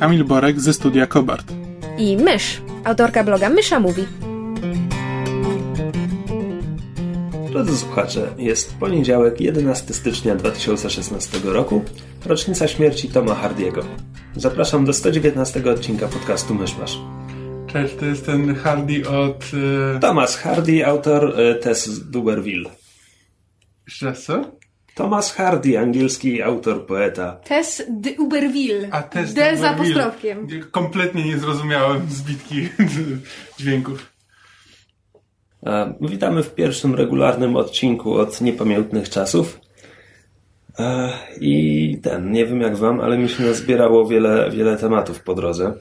Kamil Borek ze studia Kobart. i Mysz, autorka bloga Mysza Mówi. Drodzy słuchacze, jest poniedziałek, 11 stycznia 2016 roku, rocznica śmierci Toma Hardiego. Zapraszam do 119 odcinka podcastu Myszmasz. Cześć, to jest ten Hardy od... E... Thomas Hardy, autor e, Tess Duberville. Jeszcze raz co? Thomas Hardy, angielski autor, poeta. Tess de Uberville. A też D z apostrofkiem. Kompletnie nie zrozumiałem zbitki dźwięków. E, Witamy w pierwszym regularnym odcinku od niepamiętnych czasów. E, I ten, nie wiem jak wam, ale mi się nazbierało wiele, wiele tematów po drodze.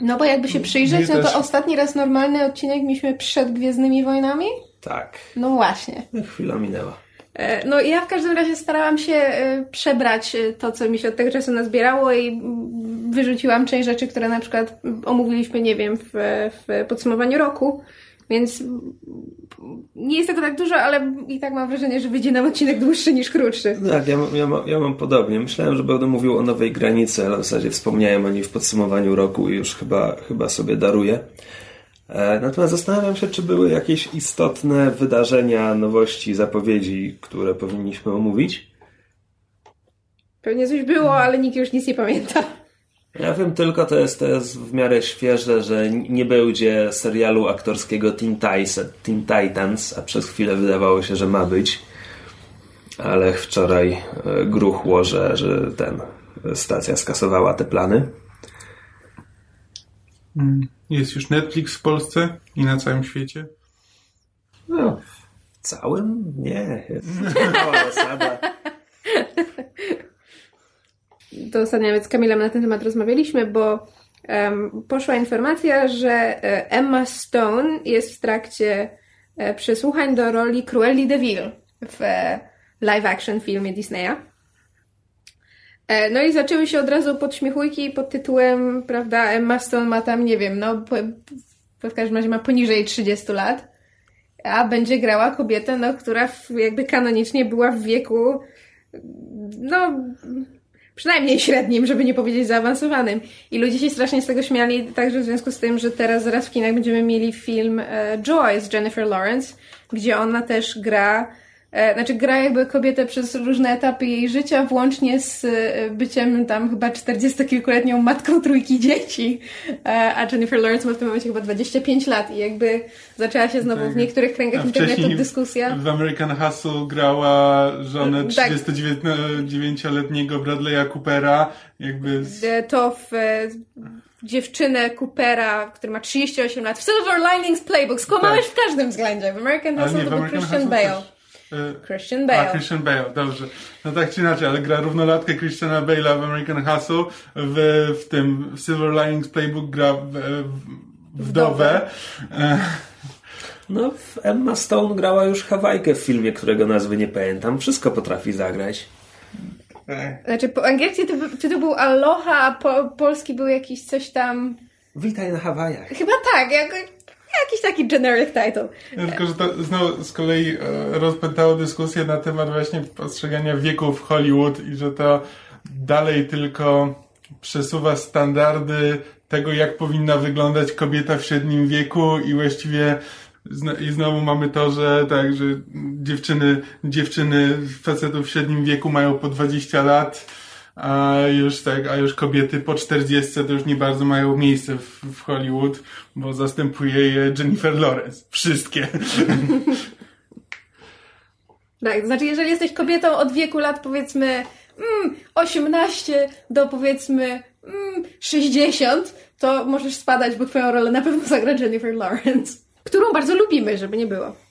No bo jakby się przyjrzeć, no to ostatni raz normalny odcinek mieliśmy przed Gwiezdnymi Wojnami. Tak, No właśnie. chwila minęła. E, No ja w każdym razie starałam się e, przebrać e, to, co mi się od tego czasu nazbierało i mm, wyrzuciłam część rzeczy, które na przykład omówiliśmy, nie wiem, w, w podsumowaniu roku. Więc mm, nie jest tego tak dużo, ale i tak mam wrażenie, że wyjdzie nam odcinek dłuższy niż krótszy. Tak, ja, ja, ja mam podobnie. Myślałem, że będę mówił o nowej granicy, ale w zasadzie wspomniałem o niej w podsumowaniu roku i już chyba, chyba sobie daruję. E, Natomiast zastanawiam się, czy były jakieś istotne wydarzenia, nowości, zapowiedzi, które powinniśmy omówić. Pewnie coś było, ale nikt już nic nie pamięta. Ja wiem tylko, to jest, to jest w miarę świeże, że nie będzie serialu aktorskiego Teen Titans, Teen Titans, a przez chwilę wydawało się, że ma być. Ale wczoraj e, gruchło, że, że ten stacja skasowała te plany. Jest już Netflix w Polsce i na całym świecie. No, w całym? Nie. Mała. To ostatnio nawet z Kamilem na ten temat rozmawialiśmy, bo em, poszła informacja, że e, Emma Stone jest w trakcie e, przesłuchań do roli Cruelli de Vil w e, live action filmie Disneya. E, No i zaczęły się od razu podśmiechujki pod tytułem, prawda, Emma Stone ma tam, nie wiem, no w każdym razie ma poniżej 30 lat, a będzie grała kobietę, no, która jakby kanonicznie była w wieku, no, przynajmniej średnim, żeby nie powiedzieć zaawansowanym. I ludzie się strasznie z tego śmiali, także w związku z tym, że teraz zaraz w kinach będziemy mieli film e, Joy z Jennifer Lawrence, gdzie ona też gra, znaczy gra jakby kobietę przez różne etapy jej życia, włącznie z e, byciem tam chyba 40-kilkuletnią matką trójki dzieci, e, a Jennifer Lawrence ma w tym momencie chyba 25 lat i jakby zaczęła się znowu w niektórych kręgach internetu dyskusja. w American Hustle grała żonę Tak. 39-letniego Bradley'a Coopera. Jakby z... E, to w e, dziewczynę Coopera, który ma 38 lat, w Silver Linings Playbook. Skłamałeś Tak. w każdym względzie. W American Hustle to był Christian Hustle Bale. też. Christian A, Bale. Christian Bale, dobrze. No tak czy inaczej, ale gra równolatkę Christiana Bale'a w American Hustle, w, w tym w Silver Linings Playbook gra w, w, wdowę. E, No, Emma Stone grała już Hawajkę w filmie, którego nazwy nie pamiętam. Wszystko potrafi zagrać. e, Znaczy, po angielski to, tytuł był Aloha, a po, polski był jakiś coś tam... Witaj na Hawajach. Chyba tak, jak, jakiś taki generic title. Tylko, że to znowu z kolei e, rozpętało dyskusję na temat właśnie postrzegania wieku w Hollywood i że to dalej tylko przesuwa standardy tego, jak powinna wyglądać kobieta w średnim wieku i właściwie i znowu mamy to, że tak, że dziewczyny, dziewczyny facetów w średnim wieku mają po 20 lat, a już tak, a już kobiety po 40 to już nie bardzo mają miejsce w, w Hollywood, bo zastępuje je Jennifer Lawrence. Wszystkie. Tak, znaczy, jeżeli jesteś kobietą od wieku lat powiedzmy mm, 18 do powiedzmy mm, 60, to możesz spadać, bo twoją rolę na pewno zagra Jennifer Lawrence, którą bardzo lubimy, żeby nie było.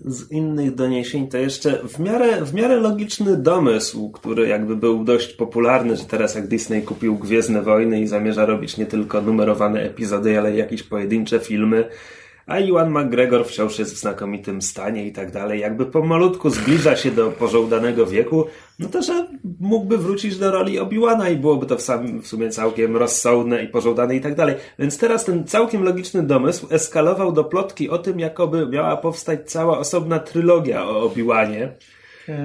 Z innych doniesień to jeszcze w miarę, w miarę logiczny domysł, który jakby był dość popularny, że teraz jak Disney kupił Gwiezdne Wojny i zamierza robić nie tylko numerowane epizody, ale jakieś pojedyncze filmy, a Iwan McGregor wciąż jest w znakomitym stanie i tak dalej, jakby pomalutku zbliża się do pożądanego wieku, no to, że mógłby wrócić do roli Obi-Wana i byłoby to w, sam, w sumie całkiem rozsądne i pożądane i tak dalej. Więc teraz ten całkiem logiczny domysł eskalował do plotki o tym, jakoby miała powstać cała osobna trylogia o Obi-Wanie,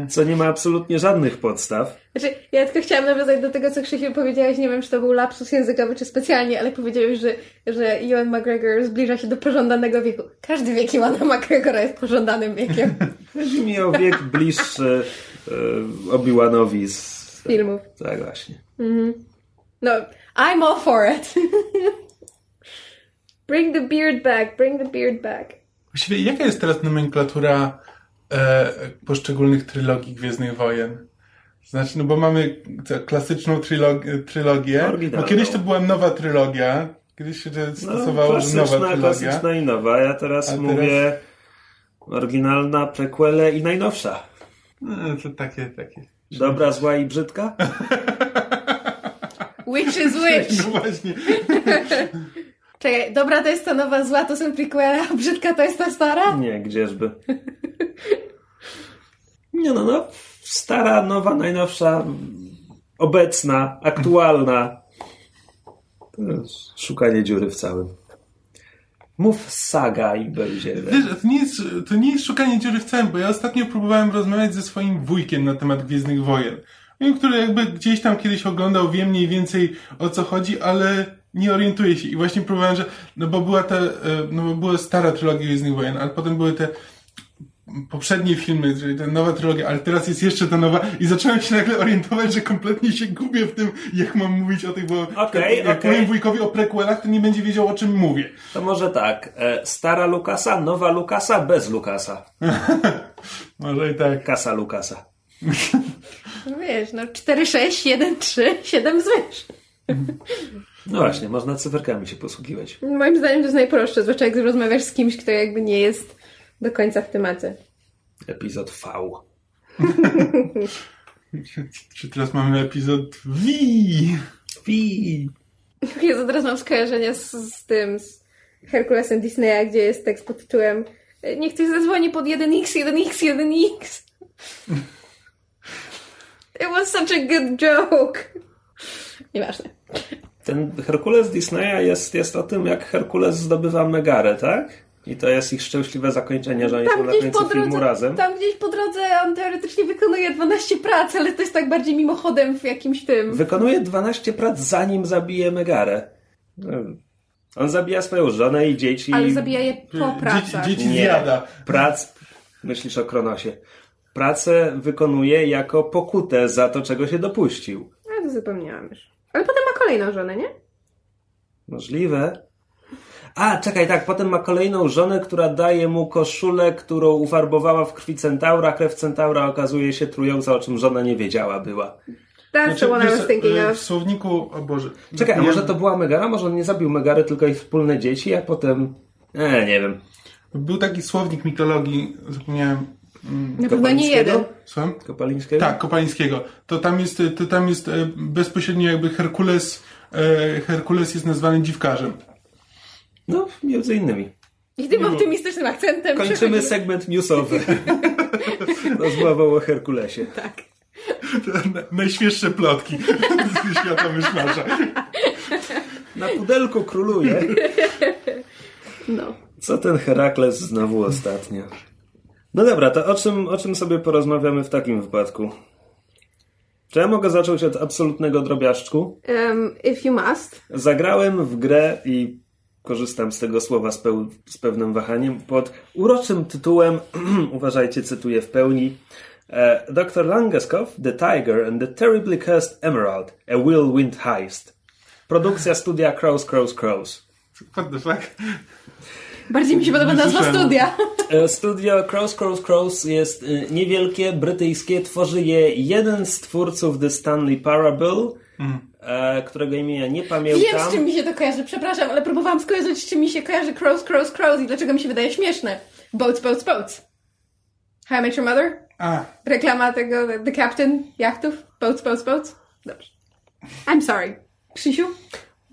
co nie ma absolutnie żadnych podstaw. Znaczy, ja tylko chciałam nawiązać do tego, co Krzysiu powiedziałeś, nie wiem, czy to był lapsus językowy, czy specjalnie, ale powiedziałeś, że, że Ewan McGregor zbliża się do pożądanego wieku. Każdy wiek Ewana McGregora jest pożądanym wiekiem Chodzi mi o wiek bliższy e, Obi-Wanowi z z filmów. Tak właśnie. No, I'm all for it. bring the beard back, bring the beard back. Właściwie jaka jest teraz nomenklatura e, poszczególnych trylogii Gwiezdnych Wojen? Znaczy, no bo mamy co, klasyczną trylog- trylogię. Oryginalną. No kiedyś to była nowa trylogia. Kiedyś się to No, stosowało, że nowa klasyczna, trylogia. klasyczna i nowa. Ja teraz A teraz- mówię oryginalna, prequele i najnowsza. No, to takie, takie. Dobra, zła i brzydka? Which is which? No właśnie. Czekaj, dobra to jest ta nowa, zła to są prequele, a brzydka to jest ta stara? Nie, gdzieżby. Nie no, no. Stara, nowa, najnowsza, obecna, aktualna. To jest szukanie dziury w całym. Mów saga i będzie. Wiesz, to nie, jest, to nie jest szukanie dziury w całym, bo ja ostatnio próbowałem rozmawiać ze swoim wujkiem na temat Gwiezdnych Wojen. Który jakby gdzieś tam kiedyś oglądał, wie mniej więcej o co chodzi, ale nie orientuje się. I właśnie próbowałem, że, no bo była ta, e, no bo była stara trylogia Gwiezdnych Wojen, ale potem były te poprzednie filmy, czyli ta nowa trylogia, ale teraz jest jeszcze ta nowa i zacząłem się nagle orientować, że kompletnie się gubię w tym, jak mam mówić o tych, bo Okej, jak, okej. powiem wujkowi o prequelach, to nie będzie wiedział o czym mówię. To może tak. E, stara Lukasa, nowa Lukasa, bez Lukasa. Może i tak. Kasa Lukasa. No wiesz, no 4, 6, 1, 3, 7 zwierz. No właśnie, można cyferkami się posługiwać. Moim zdaniem to jest najprostsze, zwłaszcza jak rozmawiasz z kimś, kto jakby nie jest do końca w temacie. Epizod V. Czy teraz mamy epizod V? Wi. Jezu, teraz mam skojarzenia z, z tym, z Herkulesem Disneya, gdzie jest tekst pod tytułem Niech ktoś zadzwoni pod 1x, 1x, 1x. It was such a good joke. Nieważne. Ten Herkules Disneya jest, jest o tym, jak Herkules zdobywa Megarę, tak? I to jest ich szczęśliwe zakończenie, że oni są Tam na gdzieś, końcu po filmu drodze, razem. tam gdzieś po drodze on teoretycznie wykonuje 12 prac, ale to jest tak bardziej mimochodem w jakimś tym. Wykonuje 12 prac, zanim zabije Megarę. On zabija swoją żonę i dzieci. Ale zabija je po pracach. dzieci Nie. zjada. Prac, myślisz o Kronosie. Pracę wykonuje jako pokutę za to, czego się dopuścił. Ja to zapomniałam już. Ale potem ma kolejną żonę, nie? Możliwe. A, czekaj, tak, potem ma kolejną żonę, która daje mu koszulę, którą ufarbowała w krwi centaura. Krew centaura okazuje się trująca, o czym żona nie wiedziała była. That's Znaczy, the one I was thinking of. w słowniku, o Boże. Czekaj, a może to była Megara? Może on nie zabił Megary, tylko ich wspólne dzieci, a potem... E, nie wiem. Był taki słownik mitologii, zapomniałem. Na pewno nie Kopalińskiego? jeden. Słucham? Kopalińskiego? Tak, Kopalińskiego. To tam jest, to tam jest e, bezpośrednio jakby Herkules, e, Herkules jest nazwany dziwkarzem. No, między innymi. I tym optymistycznym akcentem Kończymy przechodzimy- segment newsowy. Rozmową o Herkulesie. Tak. Na- Najświeższe plotki z świata myszmasza. Na pudelku króluje. No. Co ten Herakles znowu ostatnio? No dobra, to o czym, o czym sobie porozmawiamy w takim wypadku? Czy ja mogę zacząć od absolutnego drobiażdżku? Um, if you must. Zagrałem w grę i korzystam z tego słowa z, peł- z pewnym wahaniem pod uroczym tytułem, uważajcie, cytuję w pełni, e, Dr. Langeskov, The Tiger and the Terribly Cursed Emerald, a Whirlwind Heist. Produkcja studia Crows, Crows, Crows. What the fuck? Bardziej mi się podoba nazwa studia. E, Studio Crows, Crows, Crows jest e, niewielkie, brytyjskie. Tworzy je jeden z twórców The Stanley Parable, e, którego imienia nie Wiem, pamiętam. z czym mi się to kojarzy, przepraszam, ale próbowałam skojarzyć, z czym mi się kojarzy Crows, Crows, Crows i dlaczego mi się wydaje śmieszne. Boats, boats, boats. How I Met Your Mother? A, Reklama tego The Captain jachtów? Boats, boats, boats? Dobrze. I'm sorry. Krzysiu?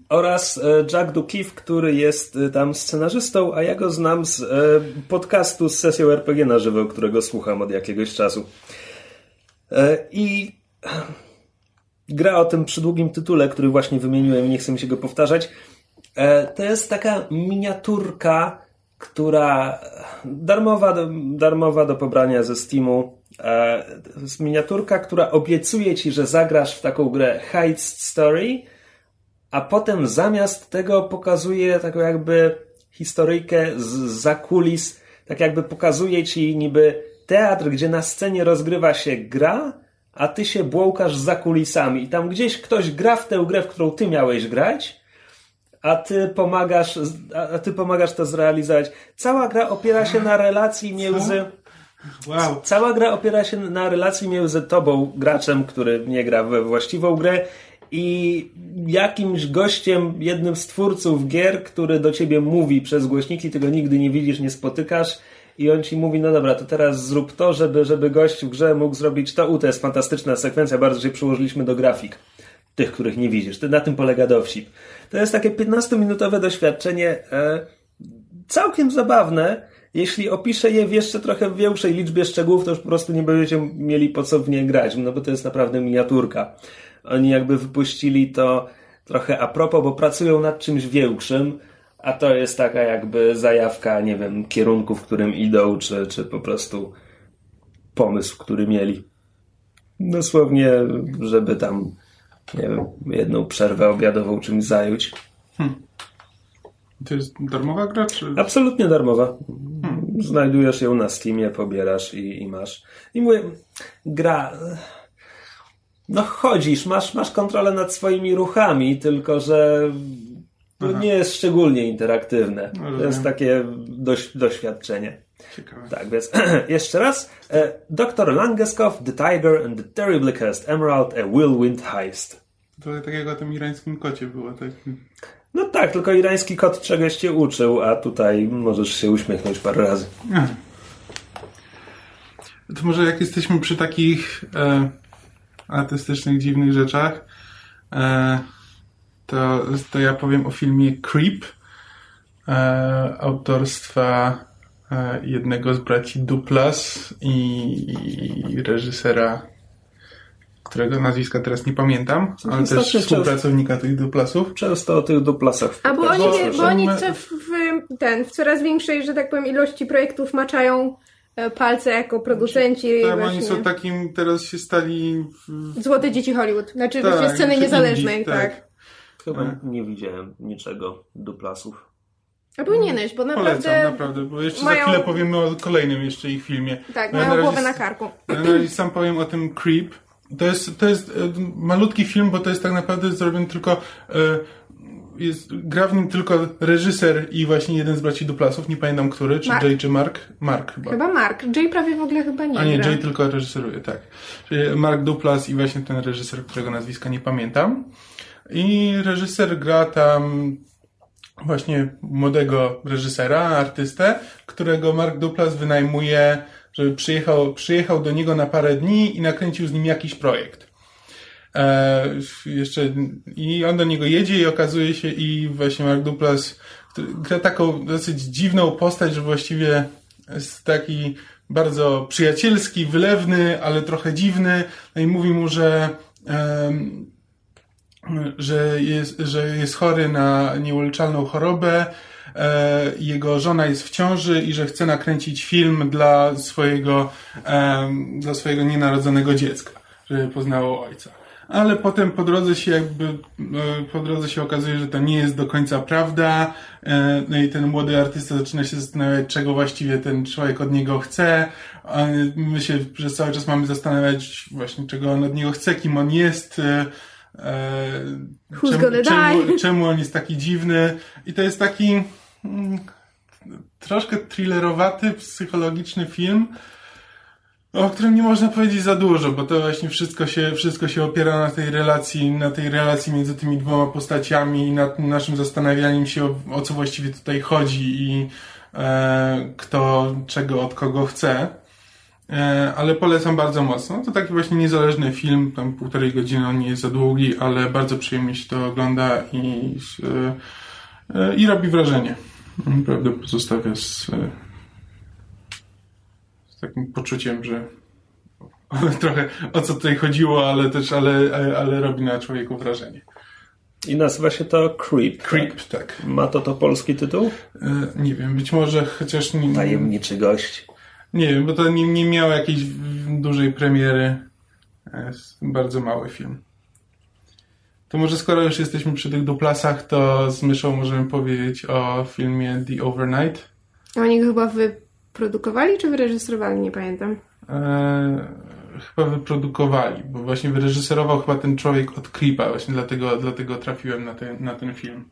Oraz e, Jack Dukiw, który jest e, tam scenarzystą, a ja go znam z e, podcastu z sesją RPG na żywo, którego słucham od jakiegoś czasu. I gra o tym przydługim tytule, który właśnie wymieniłem nie chcę mi się go powtarzać. To jest taka miniaturka, która darmowa darmowa do pobrania ze Steamu. Miniaturka, która obiecuje ci, że zagrasz w taką grę Heights Story, a potem zamiast tego pokazuje taką jakby historyjkę z za kulis, tak jakby pokazuje ci niby teatr, gdzie na scenie rozgrywa się gra, a ty się błąkasz za kulisami i tam gdzieś ktoś gra w tę grę, w którą ty miałeś grać, a ty pomagasz, a ty pomagasz to zrealizować. Cała gra opiera się na relacji między... wow. Cała gra opiera się na relacji między tobą, graczem, który nie gra we właściwą grę, i jakimś gościem, jednym z twórców gier, który do ciebie mówi przez głośniki, ty go nigdy nie widzisz, nie spotykasz. I on ci mówi, no dobra, to teraz zrób to, żeby, żeby gość w grze mógł zrobić to. U, to jest fantastyczna sekwencja, bardzo się przyłożyliśmy do grafik. Tych, których nie widzisz. Na tym polega dowcip. To jest takie 15-minutowe doświadczenie, e, całkiem zabawne. Jeśli opiszę je w jeszcze trochę większej liczbie szczegółów, to już po prostu nie będziecie mieli po co w nie grać, no bo to jest naprawdę miniaturka. Oni jakby wypuścili to trochę a propos, bo pracują nad czymś większym, a to jest taka jakby zajawka, nie wiem, kierunku, w którym idą, czy, czy po prostu pomysł, który mieli. Dosłownie, żeby tam, nie wiem, jedną przerwę obiadową czymś zająć. To jest darmowa gra, czy... Absolutnie darmowa. Znajdujesz ją na Steamie, pobierasz i, i masz. I mówię, gra. No chodzisz, masz, masz kontrolę nad swoimi ruchami, tylko że to Aha. nie jest szczególnie interaktywne. To jest takie doś, doświadczenie. Ciekawe. Tak, więc jeszcze raz. E, Dr. Langeskov, The Tiger and the Terribly Cursed Emerald, a Whirlwind Heist. To tak jak o tym irańskim kocie było, tak? No tak, tylko irański kot czegoś cię uczył, a tutaj możesz się uśmiechnąć parę razy. To może jak jesteśmy przy takich e, artystycznych, dziwnych rzeczach, e, to, to ja powiem o filmie Creep e, autorstwa e, jednego z braci Duplas i, i reżysera, którego nazwiska teraz nie pamiętam, ale też współpracownika tych Duplasów. Często o tych duplasach. A bo oni, Bo- bo oni w, w, ten, w coraz większej, że tak powiem, ilości projektów maczają palce jako producenci. Tak, bo właśnie. oni są takim, teraz się stali w, Złote dzieci Hollywood. Znaczy Tak, sceny czy niezależnej, indie, tak. tak. Chyba nie widziałem niczego duplasów. A powinieneś, bo Polecam, naprawdę. naprawdę, bo jeszcze mają- za chwilę powiemy o kolejnym jeszcze ich filmie. Tak, No, mają na głowę razie- na karku. Ja na razie sam powiem o tym Creep. To jest, to jest e, malutki film, bo to jest tak naprawdę zrobiony tylko e, jest, gra w nim tylko reżyser i właśnie jeden z braci Duplasów, nie pamiętam który, czy Mark. Jay czy Mark? Mark chyba. Chyba Mark. Jay prawie w ogóle chyba nie A nie, gra. Jay tylko reżyseruje, tak. Czyli Mark Duplas i właśnie ten reżyser, którego nazwiska nie pamiętam. I reżyser gra tam właśnie młodego reżysera, artystę, którego Mark Duplas wynajmuje, żeby przyjechał, przyjechał do niego na parę dni i nakręcił z nim jakiś projekt. E, jeszcze, I on do niego jedzie i okazuje się, i właśnie Mark Duplas który gra taką dosyć dziwną postać, że właściwie jest taki bardzo przyjacielski, wylewny, ale trochę dziwny. No i mówi mu, że, em, że, jest, że jest chory na nieuleczalną chorobę. E, jego żona jest w ciąży i że chce nakręcić film dla swojego, em, dla swojego nienarodzonego dziecka, żeby poznało ojca. Ale potem po drodze się jakby, e, po drodze się okazuje, że to nie jest do końca prawda. E, No i ten młody artysta zaczyna się zastanawiać, czego właściwie ten człowiek od niego chce. My się przez cały czas mamy zastanawiać właśnie, czego on od niego chce, kim on jest. e, e, czemu, czemu, czemu on jest taki dziwny. I to jest taki mm, troszkę thrillerowaty, psychologiczny film, o którym nie można powiedzieć za dużo, bo to właśnie wszystko się, wszystko się opiera na tej relacji, na tej relacji między tymi dwoma postaciami i nad naszym zastanawianiem się o, o co właściwie tutaj chodzi i e, kto czego od kogo chce. E, ale polecam bardzo mocno. To taki właśnie niezależny film, tam półtorej godziny, on nie jest za długi, ale bardzo przyjemnie się to ogląda i, e, e, i robi wrażenie. Naprawdę pozostawia z, z takim poczuciem, że trochę o co tutaj chodziło, ale też, ale, ale robi na człowieku wrażenie. I nazywa się to Creep. Creep, tak. tak. Ma to to polski tytuł? nie wiem, być może chociaż nie. Tajemniczy gość. Nie wiem, bo to nie, nie miało jakiejś dużej premiery. Jest bardzo mały film. To może skoro już jesteśmy przy tych duplasach, to z myszą możemy powiedzieć o filmie The Overnight. Oni go chyba wyprodukowali czy wyreżyserowali? Nie pamiętam. Eee, chyba wyprodukowali, bo właśnie wyreżyserował chyba ten człowiek od Creepa, właśnie dlatego, dlatego trafiłem na ten, na ten film.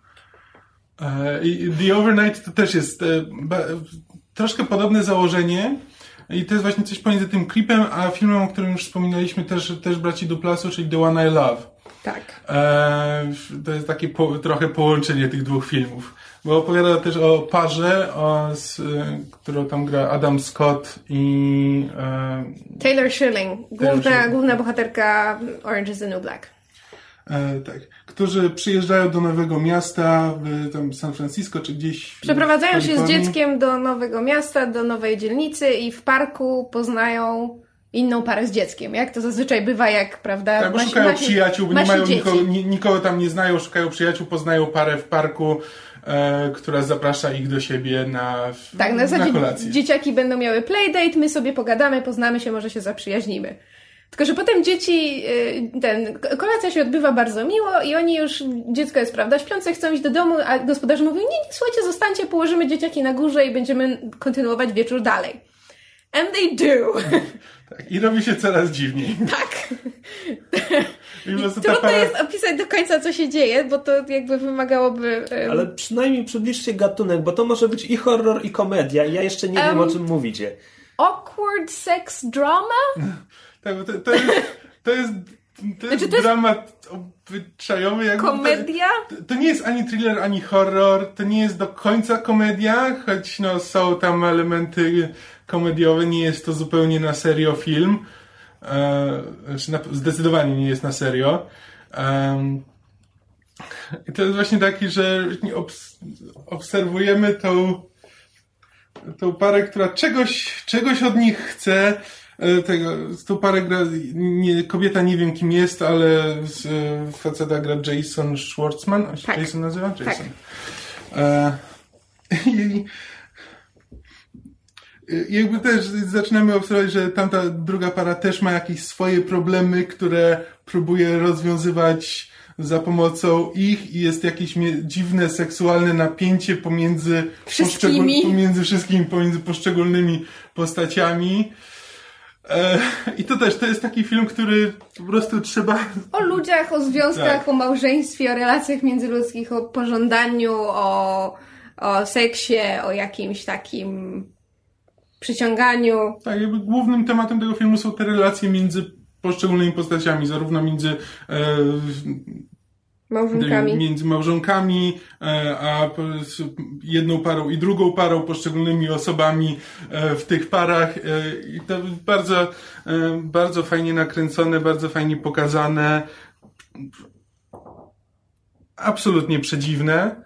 Eee, The Overnight to też jest e, troszkę podobne założenie. I to jest właśnie coś pomiędzy tym klipem, a filmem, o którym już wspominaliśmy, też, też braci Duplasu, czyli The One I Love. Tak. E, to jest takie po, trochę połączenie tych dwóch filmów. Bo opowiada też o parze, o, z, którą tam gra Adam Scott i... E, Taylor Schilling, główna, główna bohaterka Orange is the New Black. E, tak, którzy przyjeżdżają do nowego miasta, w tam San Francisco czy gdzieś. Przeprowadzają się z dzieckiem do nowego miasta, do nowej dzielnicy i w parku poznają inną parę z dzieckiem, jak to zazwyczaj bywa, jak, prawda? Tak, bo szukają przyjaciół, bo nie mają nikogo, nikogo tam nie znają, szukają przyjaciół, poznają parę w parku, e, która zaprasza ich do siebie na, tak, na, na kolację. Dzieciaki będą miały playdate, my sobie pogadamy, poznamy się, może się zaprzyjaźnimy. Tylko, że potem dzieci, y, ten, kolacja się odbywa bardzo miło i oni już, dziecko jest, prawda, śpiące, chcą iść do domu, a gospodarze mówią, nie, nie, słuchajcie, zostańcie, położymy dzieciaki na górze i będziemy kontynuować wieczór dalej. And they do. Tak, i robi się coraz dziwniej. Tak. I trudno para... jest opisać do końca, co się dzieje, bo to jakby wymagałoby... Um... Ale przynajmniej przybliżcie gatunek, bo to może być i horror, i komedia. I ja jeszcze nie um, wiem, o czym mówicie. Awkward sex drama? Tak, to, to, jest, to jest, to jest znaczy, dramat obyczajowy. Jakby komedia? To, to, nie jest ani thriller, ani horror. To nie jest do końca komedia, choć no, są tam elementy komediowe. Nie jest to zupełnie na serio film. Znaczy na, zdecydowanie nie jest na serio. Um, I to jest właśnie taki, że obs obserwujemy tą, tą parę, która czegoś, czegoś od nich chce, E, tego, to parę gra, nie, kobieta nie wiem kim jest, ale z, e, faceta gra Jason Schwartzman, on się tak. Jason nazywa? Tak. Jason. Tak. E, i, jakby też zaczynamy obserwować, że tamta druga para też ma jakieś swoje problemy, które próbuje rozwiązywać za pomocą ich i jest jakieś dziwne seksualne napięcie pomiędzy wszystkimi, pomiędzy wszystkimi, pomiędzy poszczególnymi postaciami. E, I to też, to jest taki film, który po prostu trzeba... O ludziach, o związkach, tak. o małżeństwie, o relacjach międzyludzkich, o pożądaniu, o, o seksie, o jakimś takim przyciąganiu. Tak, jakby głównym tematem tego filmu są te relacje między poszczególnymi postaciami, zarówno między e, Małżonkami. Między małżonkami, e, a jedną parą i drugą parą, poszczególnymi osobami e, w tych parach. E, I to bardzo, bardzo fajnie nakręcone, bardzo fajnie pokazane. Absolutnie przedziwne.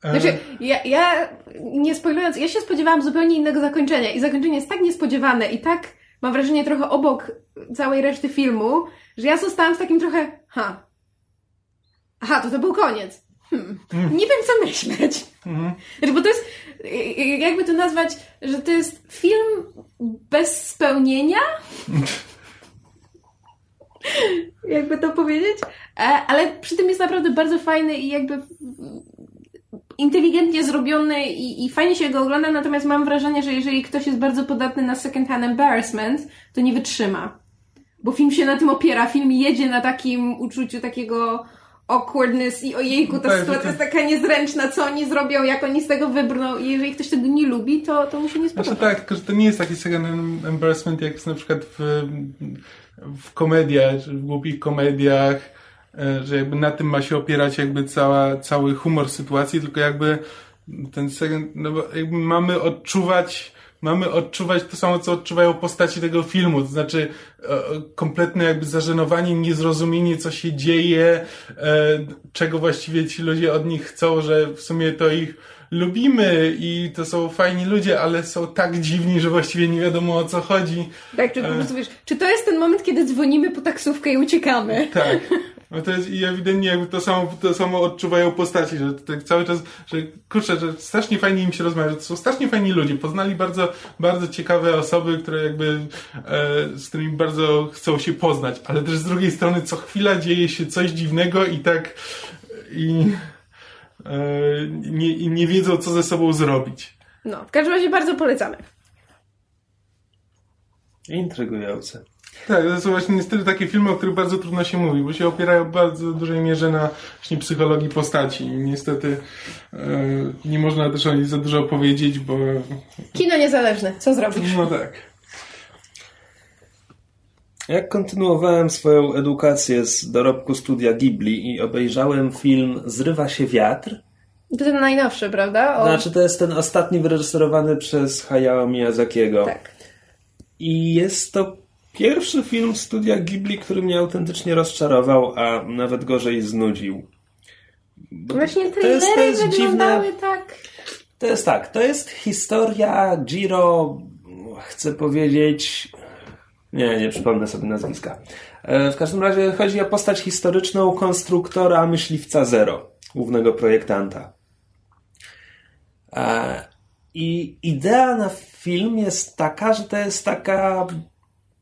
Znaczy, ja, ja nie spoilując, ja się spodziewałam zupełnie innego zakończenia i zakończenie jest tak niespodziewane i tak, mam wrażenie, trochę obok całej reszty filmu, że ja zostałam z takim trochę, ha, Aha, to to był koniec. Hmm. Mm. Nie wiem, co myśleć. Mm. Znaczy, bo to jest, jakby to nazwać, że to jest film bez spełnienia? jakby to powiedzieć? E, ale przy tym jest naprawdę bardzo fajny i jakby inteligentnie zrobiony i, i fajnie się go ogląda, natomiast mam wrażenie, że jeżeli ktoś jest bardzo podatny na second hand embarrassment, to nie wytrzyma. Bo film się na tym opiera, film jedzie na takim uczuciu takiego awkwardness i ojejku, ta tak, sytuacja jest taka niezręczna, co oni zrobią, jak oni z tego wybrną i jeżeli ktoś tego nie lubi, to, to mu się nie spodoba. Znaczy tak, tylko że to nie jest taki second embarrassment, jak jest na przykład w, w komediach, w głupich komediach, że jakby na tym ma się opierać jakby cała, cały humor sytuacji, tylko jakby ten second, no bo jakby mamy odczuwać mamy odczuwać to samo, co odczuwają postaci tego filmu, to znaczy e, kompletne jakby zażenowanie, niezrozumienie, co się dzieje, e, czego właściwie ci ludzie od nich chcą, że w sumie to ich lubimy i to są fajni ludzie, ale są tak dziwni, że właściwie nie wiadomo o co chodzi. Tak, czy po prostu wiesz, czy to jest ten moment, kiedy dzwonimy po taksówkę i uciekamy? Tak. No to jest i ewidentnie jakby to samo, to samo odczuwają postaci, że tak cały czas, że kurczę, że strasznie fajnie im się rozmawia, że to są strasznie fajni ludzie, poznali bardzo, bardzo ciekawe osoby, które jakby, e, z którymi bardzo chcą się poznać, ale też z drugiej strony co chwila dzieje się coś dziwnego i tak i e, nie, i nie wiedzą co ze sobą zrobić. No, w każdym razie bardzo polecamy. Intrygujące. Tak, to są właśnie niestety takie filmy, o których bardzo trudno się mówi, bo się opierają w bardzo dużej mierze na właśnie psychologii postaci i niestety e, nie można też o nich za dużo powiedzieć, bo... Kino niezależne, co zrobisz? No tak. Jak kontynuowałem swoją edukację z dorobku studia Ghibli i obejrzałem film Zrywa się wiatr, To ten najnowszy, prawda? O... znaczy to jest ten ostatni wyreżyserowany przez Hayao Miyazakiego. Tak. I jest to pierwszy film studia Ghibli, który mnie autentycznie rozczarował, a nawet gorzej znudził. Bo Właśnie to jest, to jest dziwne. tak... To jest tak, to jest historia Jiro, chcę powiedzieć. Nie, nie przypomnę sobie nazwiska. E, W każdym razie chodzi o postać historyczną konstruktora myśliwca Zero, głównego projektanta. E, I idea na film jest taka, że to jest taka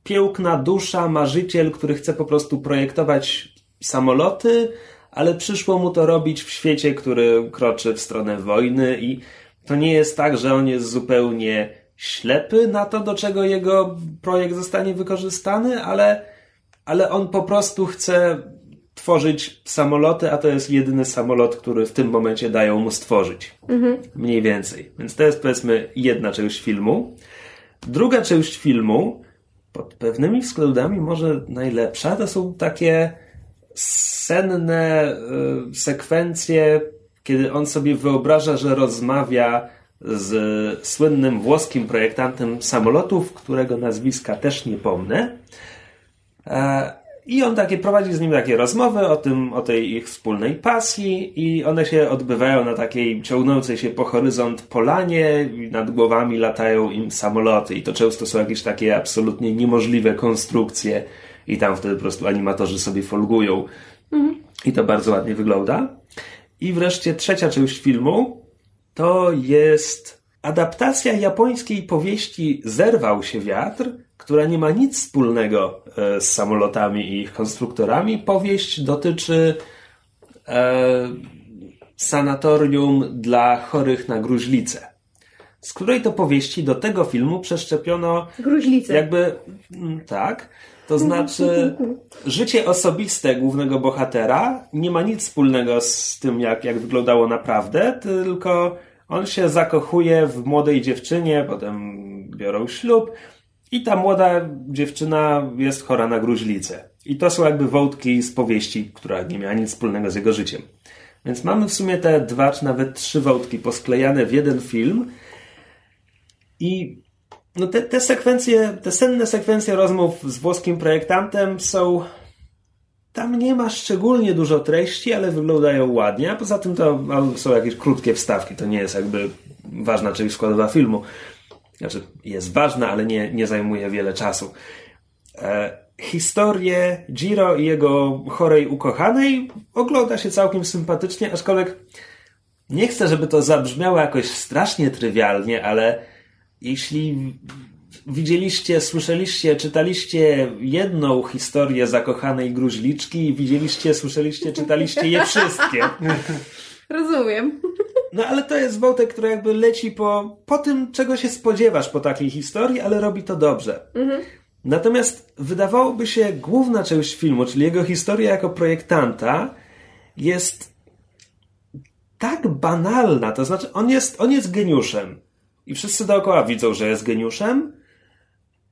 piękna dusza, marzyciel, który chce po prostu projektować samoloty, ale przyszło mu to robić w świecie, który kroczy w stronę wojny i to nie jest tak, że on jest zupełnie ślepy na to, do czego jego projekt zostanie wykorzystany, ale, ale on po prostu chce tworzyć samoloty, a to jest jedyny samolot, który w tym momencie dają mu stworzyć. Mniej więcej. Więc to jest powiedzmy jedna część filmu. Druga część filmu, pod pewnymi względami może najlepsza, to są takie senne y, sekwencje, kiedy on sobie wyobraża, że rozmawia z słynnym włoskim projektantem samolotów, którego nazwiska też nie pomnę. E, I on takie prowadzi z nim takie rozmowy o tym, o tej ich wspólnej pasji i one się odbywają na takiej ciągnącej się po horyzont polanie i nad głowami latają im samoloty i to często są jakieś takie absolutnie niemożliwe konstrukcje i tam wtedy po prostu animatorzy sobie folgują i to bardzo ładnie wygląda. I wreszcie trzecia część filmu to jest adaptacja japońskiej powieści Zerwał się wiatr, która nie ma nic wspólnego e, z samolotami i ich konstruktorami. Powieść dotyczy e, sanatorium dla chorych na gruźlicę. Z której to powieści do tego filmu przeszczepiono Gruźlice. jakby mm, tak. To znaczy, życie osobiste głównego bohatera nie ma nic wspólnego z tym, jak, jak wyglądało naprawdę, tylko on się zakochuje w młodej dziewczynie, potem biorą ślub i ta młoda dziewczyna jest chora na gruźlicę. I to są jakby wątki z powieści, która nie miała nic wspólnego z jego życiem. Więc mamy w sumie te dwa czy nawet trzy wątki posklejane w jeden film i no te, te sekwencje, te senne sekwencje rozmów z włoskim projektantem są. Tam nie ma szczególnie dużo treści, ale wyglądają ładnie, a poza tym to są jakieś krótkie wstawki. To nie jest jakby ważna część składowa filmu. Znaczy, jest ważna, ale nie, nie zajmuje wiele czasu. E, historię Jiro i jego chorej ukochanej ogląda się całkiem sympatycznie, aczkolwiek nie chcę, żeby to zabrzmiało jakoś strasznie trywialnie, ale jeśli widzieliście, słyszeliście, czytaliście jedną historię zakochanej gruźliczki, widzieliście, słyszeliście, czytaliście je wszystkie. Rozumiem. No ale to jest wątek, który jakby leci po, po tym, czego się spodziewasz po takiej historii, ale robi to dobrze. Natomiast wydawałoby się główna część filmu, czyli jego historia jako projektanta, jest tak banalna. To znaczy, on jest, on jest geniuszem. I wszyscy dookoła widzą, że jest geniuszem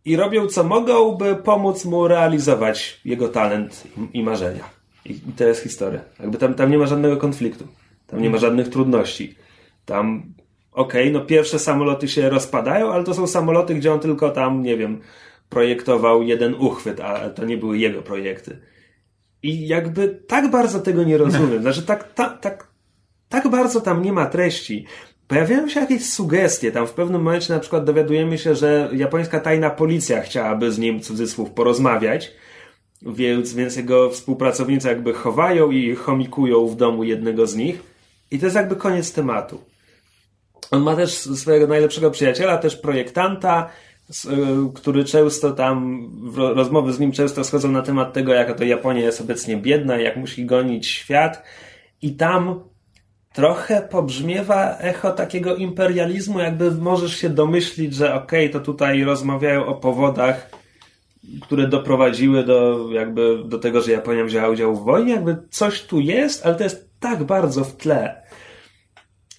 i robią co mogą, by pomóc mu realizować jego talent i, marzenia. I, I to jest historia. Jakby tam, tam nie ma żadnego konfliktu. Tam nie ma żadnych trudności. Tam okej, okay, no pierwsze samoloty się rozpadają, ale to są samoloty, gdzie on tylko tam, nie wiem, projektował jeden uchwyt, a to nie były jego projekty. I jakby tak bardzo tego nie rozumiem. Znaczy, tak, tak, tak, tak bardzo tam nie ma treści. Pojawiają się jakieś sugestie. Tam w pewnym momencie na przykład dowiadujemy się, że japońska tajna policja chciałaby z nim, cudzysłów, porozmawiać. Więc, więc jego współpracownicy jakby chowają i chomikują w domu jednego z nich. I to jest jakby koniec tematu. On ma też swojego najlepszego przyjaciela, też projektanta, y, który często tam, rozmowy z nim często schodzą na temat tego, jaka to Japonia jest obecnie biedna, jak musi gonić świat. I tam trochę pobrzmiewa echo takiego imperializmu, jakby możesz się domyślić, że okej, okay, to tutaj rozmawiają o powodach, które doprowadziły do, jakby, do tego, że Japonia wzięła udział w wojnie, jakby coś tu jest, ale to jest tak bardzo w tle.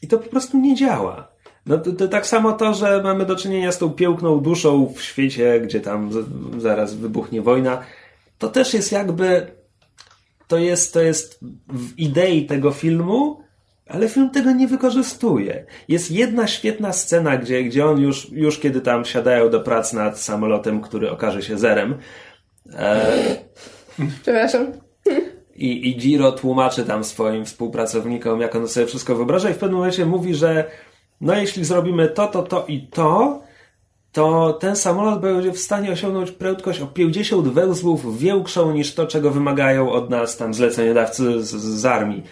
I to po prostu nie działa. No to, to, tak samo to, że mamy do czynienia z tą piękną duszą w świecie, gdzie tam zaraz wybuchnie wojna, to też jest jakby to jest, to jest w idei tego filmu, ale film tego nie wykorzystuje. Jest jedna świetna scena, gdzie, gdzie on już, już kiedy tam siadają do prac nad samolotem, który okaże się zerem. E... Przepraszam. I, I Giro tłumaczy tam swoim współpracownikom, jak on sobie wszystko wyobraża, i w pewnym momencie mówi, że no jeśli zrobimy to, to, to i to, to ten samolot będzie w stanie osiągnąć prędkość o 50 węzłów większą niż to, czego wymagają od nas tam zleceniodawcy z, z armii.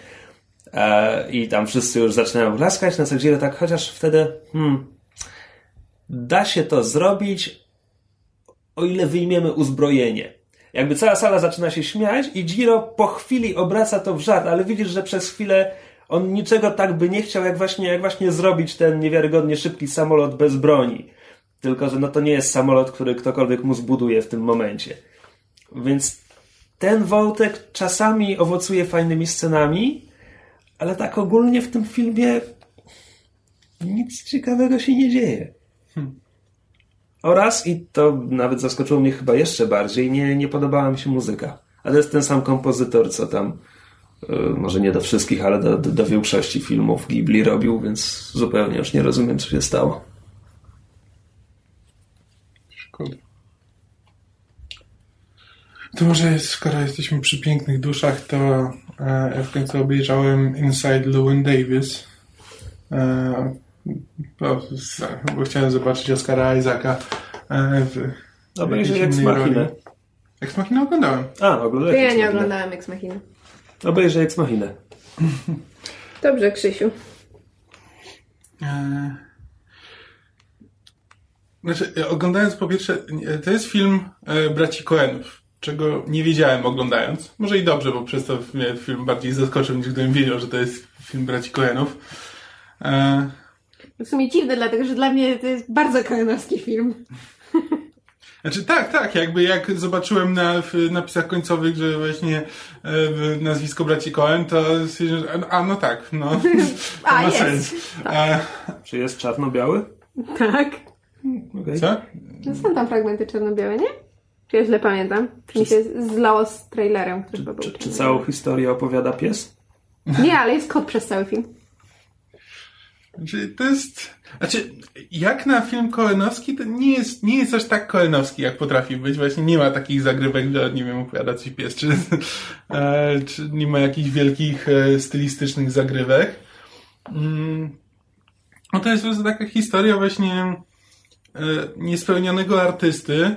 E, I tam wszyscy już zaczynają laskać, na co dzień tak, chociaż wtedy hmm, da się to zrobić, o ile wyjmiemy uzbrojenie. Jakby cała sala zaczyna się śmiać i Giro po chwili obraca to w żart, ale widzisz, że przez chwilę on niczego tak by nie chciał, jak właśnie, jak właśnie zrobić ten niewiarygodnie szybki samolot bez broni. Tylko, że no to nie jest samolot, który ktokolwiek mu zbuduje w tym momencie. Więc ten wątek czasami owocuje fajnymi scenami, ale tak ogólnie w tym filmie nic ciekawego się nie dzieje. Hmm. Oraz, i to nawet zaskoczyło mnie chyba jeszcze bardziej, nie, nie podobała mi się muzyka. Ale jest ten sam kompozytor, co tam, yy, może nie do wszystkich, ale do, do, do większości filmów Ghibli robił, więc zupełnie już nie rozumiem, co się stało. Szkoda. To może skoro jesteśmy przy pięknych duszach, to e, w końcu obejrzałem Inside Llewyn Davis. E, bo, bo, chciałem zobaczyć Oscara Isaaca e, w Obejrzyj Ex Machina. Ex Machina oglądałem. A, oglądałem. Ja nie oglądałem Ex Machina. Obejrzyj Ex Machina. Dobrze, Krzysiu. E... Znaczy, oglądając po pierwsze, to jest film e, braci Coenów czego nie wiedziałem oglądając. Może i dobrze, bo przez to mnie film bardziej zaskoczył, niż gdybym wiedział, że to jest film braci Coenów. E... W sumie dziwne, dlatego że dla mnie to jest bardzo koenowski film. Znaczy tak, tak, jakby jak zobaczyłem na w napisach końcowych, że właśnie e, nazwisko braci Coen, to a no tak, no. a, ma jest. sens. Tak. E... Czy jest czarno-biały? Tak. Okay. Co? No są tam fragmenty czarno-białe, nie? Czy ja źle pamiętam? Czy mi się zlało z trailerem, który czy, był czy, czy całą historię opowiada pies? Nie, ale jest kot przez cały film. Znaczy, to jest... Znaczy, jak na film koenowski, to nie jest, nie jest aż tak koenowski, jak potrafi być. Właśnie nie ma takich zagrywek, że, nie wiem, opowiada coś pies, czy, e, czy nie ma jakichś wielkich e, stylistycznych zagrywek. Mm. No to jest po prostu taka historia właśnie e, niespełnionego artysty,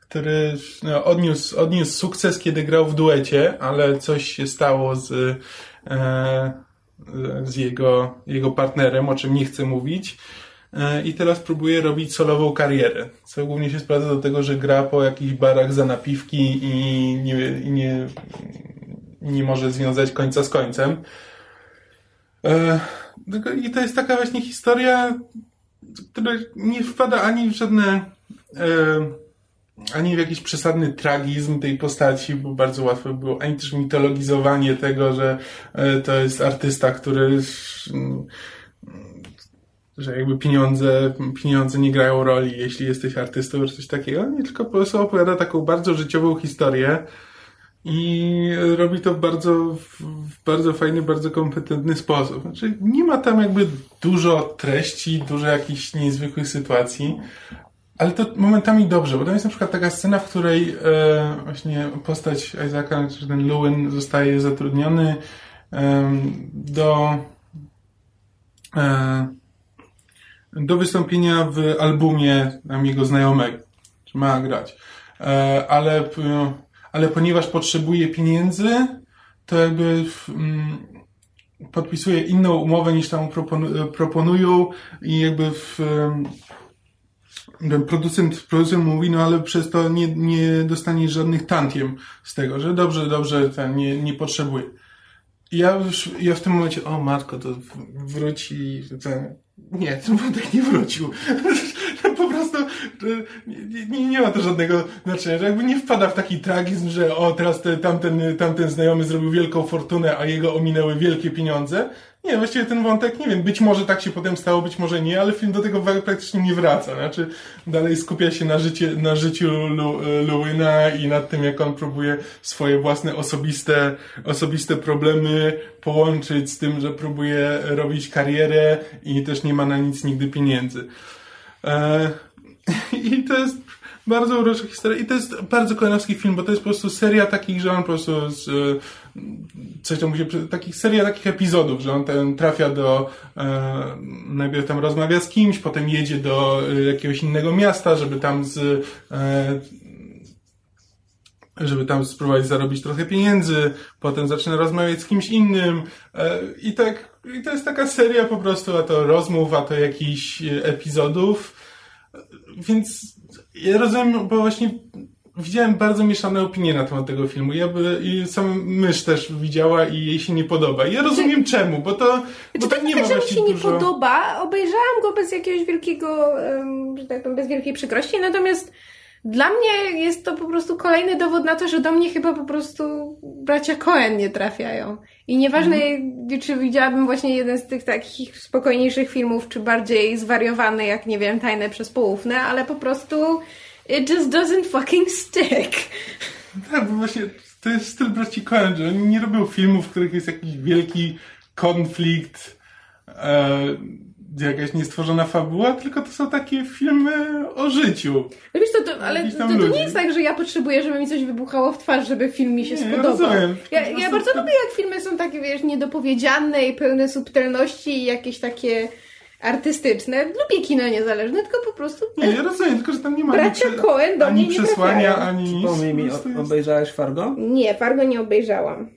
który no, odniósł, odniósł sukces, kiedy grał w duecie, ale coś się stało z, e, z jego, jego partnerem, o czym nie chcę mówić. E, I teraz próbuje robić solową karierę, co głównie się sprowadza do tego, że gra po jakichś barach za napiwki i nie, i nie, nie może związać końca z końcem. E, I to jest taka właśnie historia, która nie wpada ani w żadne e, ani w jakiś przesadny tragizm tej postaci, bo bardzo łatwo było, ani też mitologizowanie tego, że e, to jest artysta, który że jakby pieniądze, pieniądze nie grają roli, jeśli jesteś artystą, czy coś takiego. Nie, tylko po prostu opowiada taką bardzo życiową historię i robi to w bardzo, w bardzo fajny, bardzo kompetentny sposób. Znaczy, nie ma tam jakby dużo treści, dużo jakichś niezwykłych sytuacji, ale to momentami dobrze, bo tam jest na przykład taka scena, w której e, właśnie postać Isaaca, czy ten Lewin zostaje zatrudniony e, do e, do wystąpienia w albumie tam jego znajomego, czy ma grać. E, ale, ale ponieważ potrzebuje pieniędzy, to jakby mm, podpisuje inną umowę niż tam proponują i jakby w, producent, producent mówi, no ale przez to nie, nie dostaniesz żadnych tantiem z tego, że dobrze, dobrze, ten nie, nie potrzebuje. I ja już, ja w tym momencie, o matko, to wróci ten, nie, ten wątek nie wrócił. po prostu nie, nie, nie, ma to żadnego znaczenia, że jakby nie wpada w taki tragizm, że o, teraz te, tamten, tamten znajomy zrobił wielką fortunę, a jego ominęły wielkie pieniądze. Nie, właściwie ten wątek, nie wiem, być może tak się potem stało, być może nie, ale film do tego praktycznie nie wraca. Znaczy, dalej skupia się na, życie, na życiu Lu, Luina i nad tym, jak on próbuje swoje własne osobiste, osobiste problemy połączyć z tym, że próbuje robić karierę i też nie ma na nic nigdy pieniędzy. E, I to jest bardzo urocza historia i to jest bardzo kojanowski film, bo to jest po prostu seria takich, że on po prostu z, e, coś tam musi, takich seria takich epizodów, że on ten trafia do e, najpierw tam rozmawia z kimś, potem jedzie do e, jakiegoś innego miasta, żeby tam z e, żeby tam spróbować zarobić trochę pieniędzy, potem zaczyna rozmawiać z kimś innym e, i tak i to jest taka seria po prostu, a to rozmów, a to jakichś epizodów, więc ja rozumiem, bo właśnie widziałem bardzo mieszane opinie na temat tego filmu. Ja by, I sam mysz też widziała i jej się nie podoba. I ja rozumiem znaczy, czemu, bo to, bo to tak nie ma tak, właśnie mi się dużo... nie podoba. Obejrzałam go bez jakiegoś wielkiego, że tak powiem, bez wielkiej przykrości, natomiast dla mnie jest to po prostu kolejny dowód na to, że do mnie chyba po prostu bracia Cohen nie trafiają. I nieważne, mm. czy widziałabym właśnie jeden z tych takich spokojniejszych filmów, czy bardziej zwariowany, jak nie wiem, tajne przez poufne, ale po prostu it just doesn't fucking stick. Tak, bo właśnie to jest styl braci Cohen, że oni nie robią filmów, w których jest jakiś wielki konflikt, e, jakaś niestworzona fabuła, tylko to są takie filmy o życiu. No wiesz, to, to ale to, to, nie jest tak, że ja potrzebuję, żeby mi coś wybuchało w twarz, żeby film mi się nie, spodobał. Ja, ja, ja bardzo to... lubię, jak filmy są takie, wiesz, niedopowiedziane i pełne subtelności i jakieś takie artystyczne. Lubię kino niezależne, tylko po prostu... Nie, ja rozumiem, tylko że tam nie ma Bracia ani, Coen do ani mnie przesłania, ani nic. Przypomnij mi, jest... obejrzałeś Fargo? Nie, Fargo nie obejrzałam.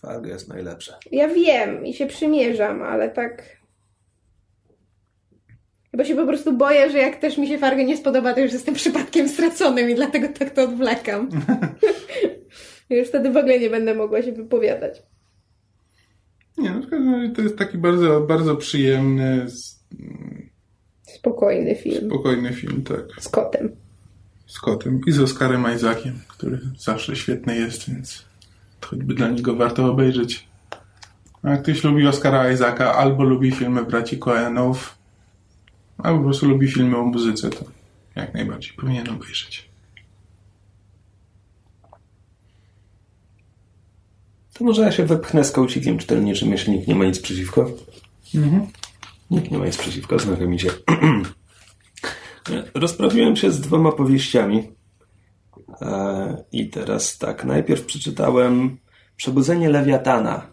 Fargo jest najlepsze. Ja wiem i się przymierzam, ale tak... Bo się po prostu boję, że jak też mi się Fargo nie spodoba, to już jestem przypadkiem straconym i dlatego tak to odwlekam. już wtedy w ogóle nie będę mogła się wypowiadać. Nie, no to jest taki bardzo, bardzo przyjemny. Spokojny film. Spokojny film, tak. Z kotem. Z kotem. I z Oscarem Isaaciem, który zawsze świetny jest, więc choćby dla niego warto obejrzeć. A jak ktoś lubi Oscara Isaaca, albo lubi filmy braci Coenów, albo po prostu lubi filmy o muzyce, to jak najbardziej powinien obejrzeć. To może ja się wepchnę z kołcikiem czytelniczym, jeśli nikt nie ma nic przeciwko. Mhm. Nikt nie ma nic przeciwko, znakomicie. Rozprawiłem się z dwoma powieściami. E, I teraz tak, najpierw przeczytałem Przebudzenie Lewiatana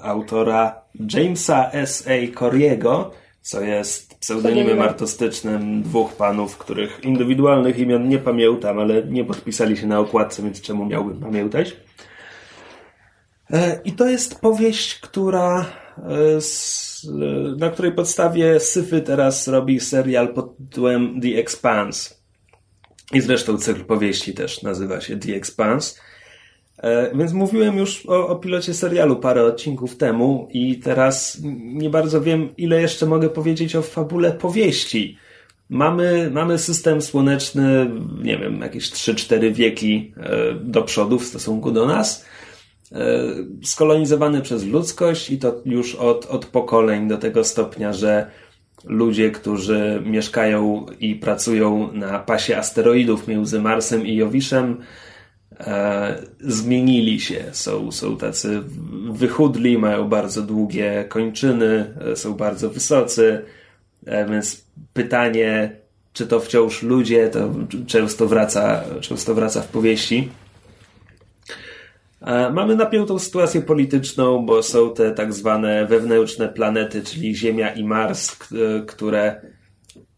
autora Jamesa S.A. Coriego, co jest pseudonimem artystycznym dwóch panów, których indywidualnych imion nie pamiętam, ale nie podpisali się na okładce, więc czemu miałbym pamiętać? E, I to jest powieść, która e, na której podstawie Syfy teraz robi serial pod tytułem The Expanse. I zresztą cykl powieści też nazywa się The Expanse. E, więc mówiłem już o, o pilocie serialu parę odcinków temu i teraz nie bardzo wiem, ile jeszcze mogę powiedzieć o fabule powieści. Mamy, mamy system słoneczny, nie wiem, jakieś 3-4 wieki do przodu w stosunku do nas E, skolonizowany przez ludzkość i to już od, od pokoleń do tego stopnia, że ludzie, którzy mieszkają i pracują na pasie asteroidów między Marsem i Jowiszem, e, zmienili się. Są, są tacy wychudli, mają bardzo długie kończyny, e, są bardzo wysocy, e, więc pytanie, czy to wciąż ludzie, to często wraca, często wraca w powieści. E, mamy napiętą sytuację polityczną, bo są te tak zwane wewnętrzne planety, czyli Ziemia i Mars, które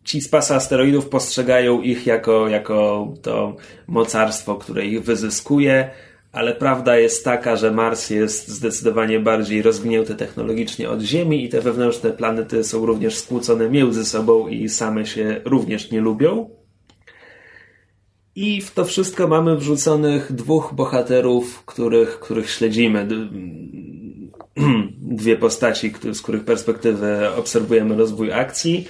ci z pasa asteroidów postrzegają ich jako, jako to mocarstwo, które ich wyzyskuje, ale prawda jest taka, że Mars jest zdecydowanie bardziej rozwinięty technologicznie od Ziemi i te wewnętrzne planety są również skłócone między sobą i same się również nie lubią. I w to wszystko mamy wrzuconych dwóch bohaterów, których, których śledzimy. Dwie postaci, z których perspektywy obserwujemy rozwój akcji.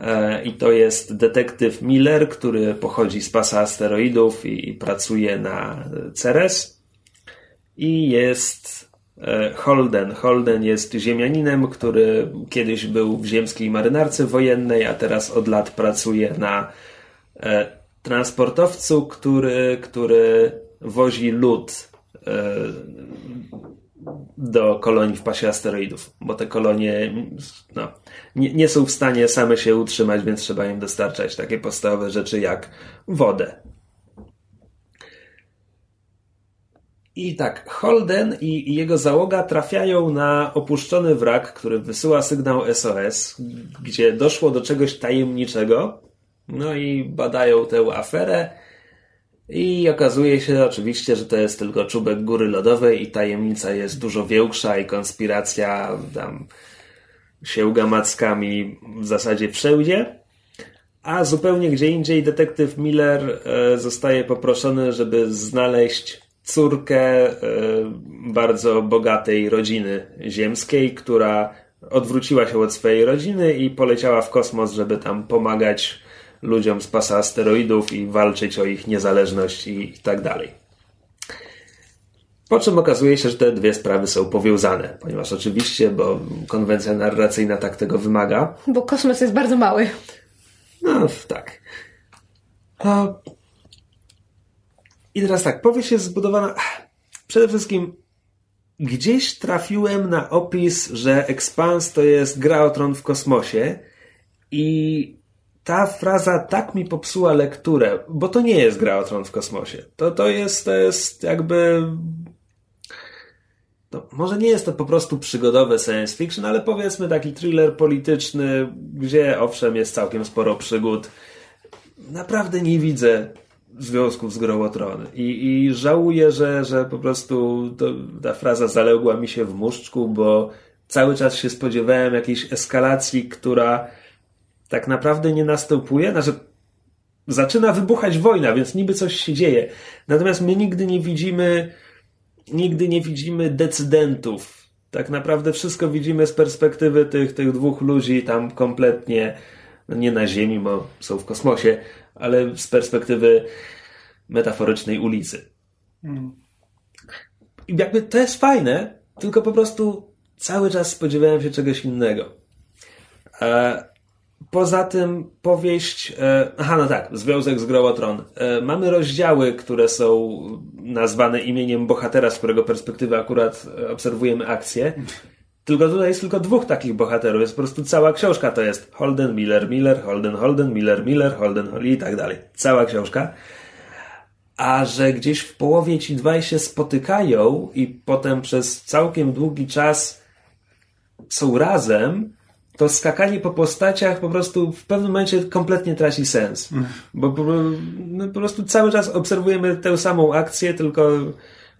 E, I to jest detektyw Miller, który pochodzi z pasa asteroidów i pracuje na Ceres. I jest e, Holden. Holden jest ziemianinem, który kiedyś był w ziemskiej marynarce wojennej, a teraz od lat pracuje na e, transportowcu, który, który wozi lód do kolonii w pasie asteroidów, bo te kolonie no, nie, nie są w stanie same się utrzymać, więc trzeba im dostarczać takie podstawowe rzeczy jak wodę. I tak, Holden i, jego załoga trafiają na opuszczony wrak, który wysyła sygnał SOS, gdzie doszło do czegoś tajemniczego. No i badają tę aferę. I okazuje się oczywiście, że to jest tylko czubek góry lodowej i tajemnica jest dużo większa i konspiracja tam się mackami w zasadzie wszędzie. A zupełnie gdzie indziej detektyw Miller e, zostaje poproszony, żeby znaleźć córkę e, bardzo bogatej rodziny ziemskiej, która odwróciła się od swojej rodziny i poleciała w kosmos, żeby tam pomagać ludziom z pasa asteroidów i walczyć o ich niezależność i, i tak dalej. Po czym okazuje się, że te dwie sprawy są powiązane, ponieważ oczywiście, bo konwencja narracyjna tak tego wymaga. Bo kosmos jest bardzo mały. No, tak. A... I teraz tak, powieść jest zbudowana. Przede wszystkim gdzieś trafiłem na opis, że Expans to jest gra o tron w kosmosie i ta fraza tak mi popsuła lekturę, bo to nie jest gra o tron w kosmosie. To, to, jest, to jest jakby. To może nie jest to po prostu przygodowe science fiction, ale powiedzmy taki thriller polityczny, gdzie owszem jest całkiem sporo przygód. Naprawdę nie widzę związków z grą. I, i żałuję, że, że po prostu to, ta fraza zaległa mi się w muszczku, bo cały czas się spodziewałem jakiejś eskalacji, która tak naprawdę nie następuje. Znaczy, zaczyna wybuchać wojna, więc niby coś się dzieje. Natomiast my nigdy nie widzimy, nigdy nie widzimy decydentów. Tak naprawdę wszystko widzimy z perspektywy tych, tych dwóch ludzi tam kompletnie, no nie na Ziemi, bo są w kosmosie, ale z perspektywy metaforycznej ulicy. Mm. I jakby to jest fajne, tylko po prostu cały czas spodziewałem się czegoś innego. E, Poza tym powieść, e, aha no tak, Związek z Growotron. E, mamy rozdziały, które są nazwane imieniem bohatera, z którego perspektywy akurat e, obserwujemy akcję. Tylko tutaj jest tylko dwóch takich bohaterów, jest po prostu cała książka to jest Holden, Miller, Miller, Holden, Holden, Miller, Miller, Holden, Holly i tak dalej. Cała książka. A że gdzieś w połowie ci dwaj się spotykają i potem przez całkiem długi czas są razem, to skakanie po postaciach po prostu w pewnym momencie kompletnie traci sens. Bo no, po prostu cały czas obserwujemy tę samą akcję, tylko,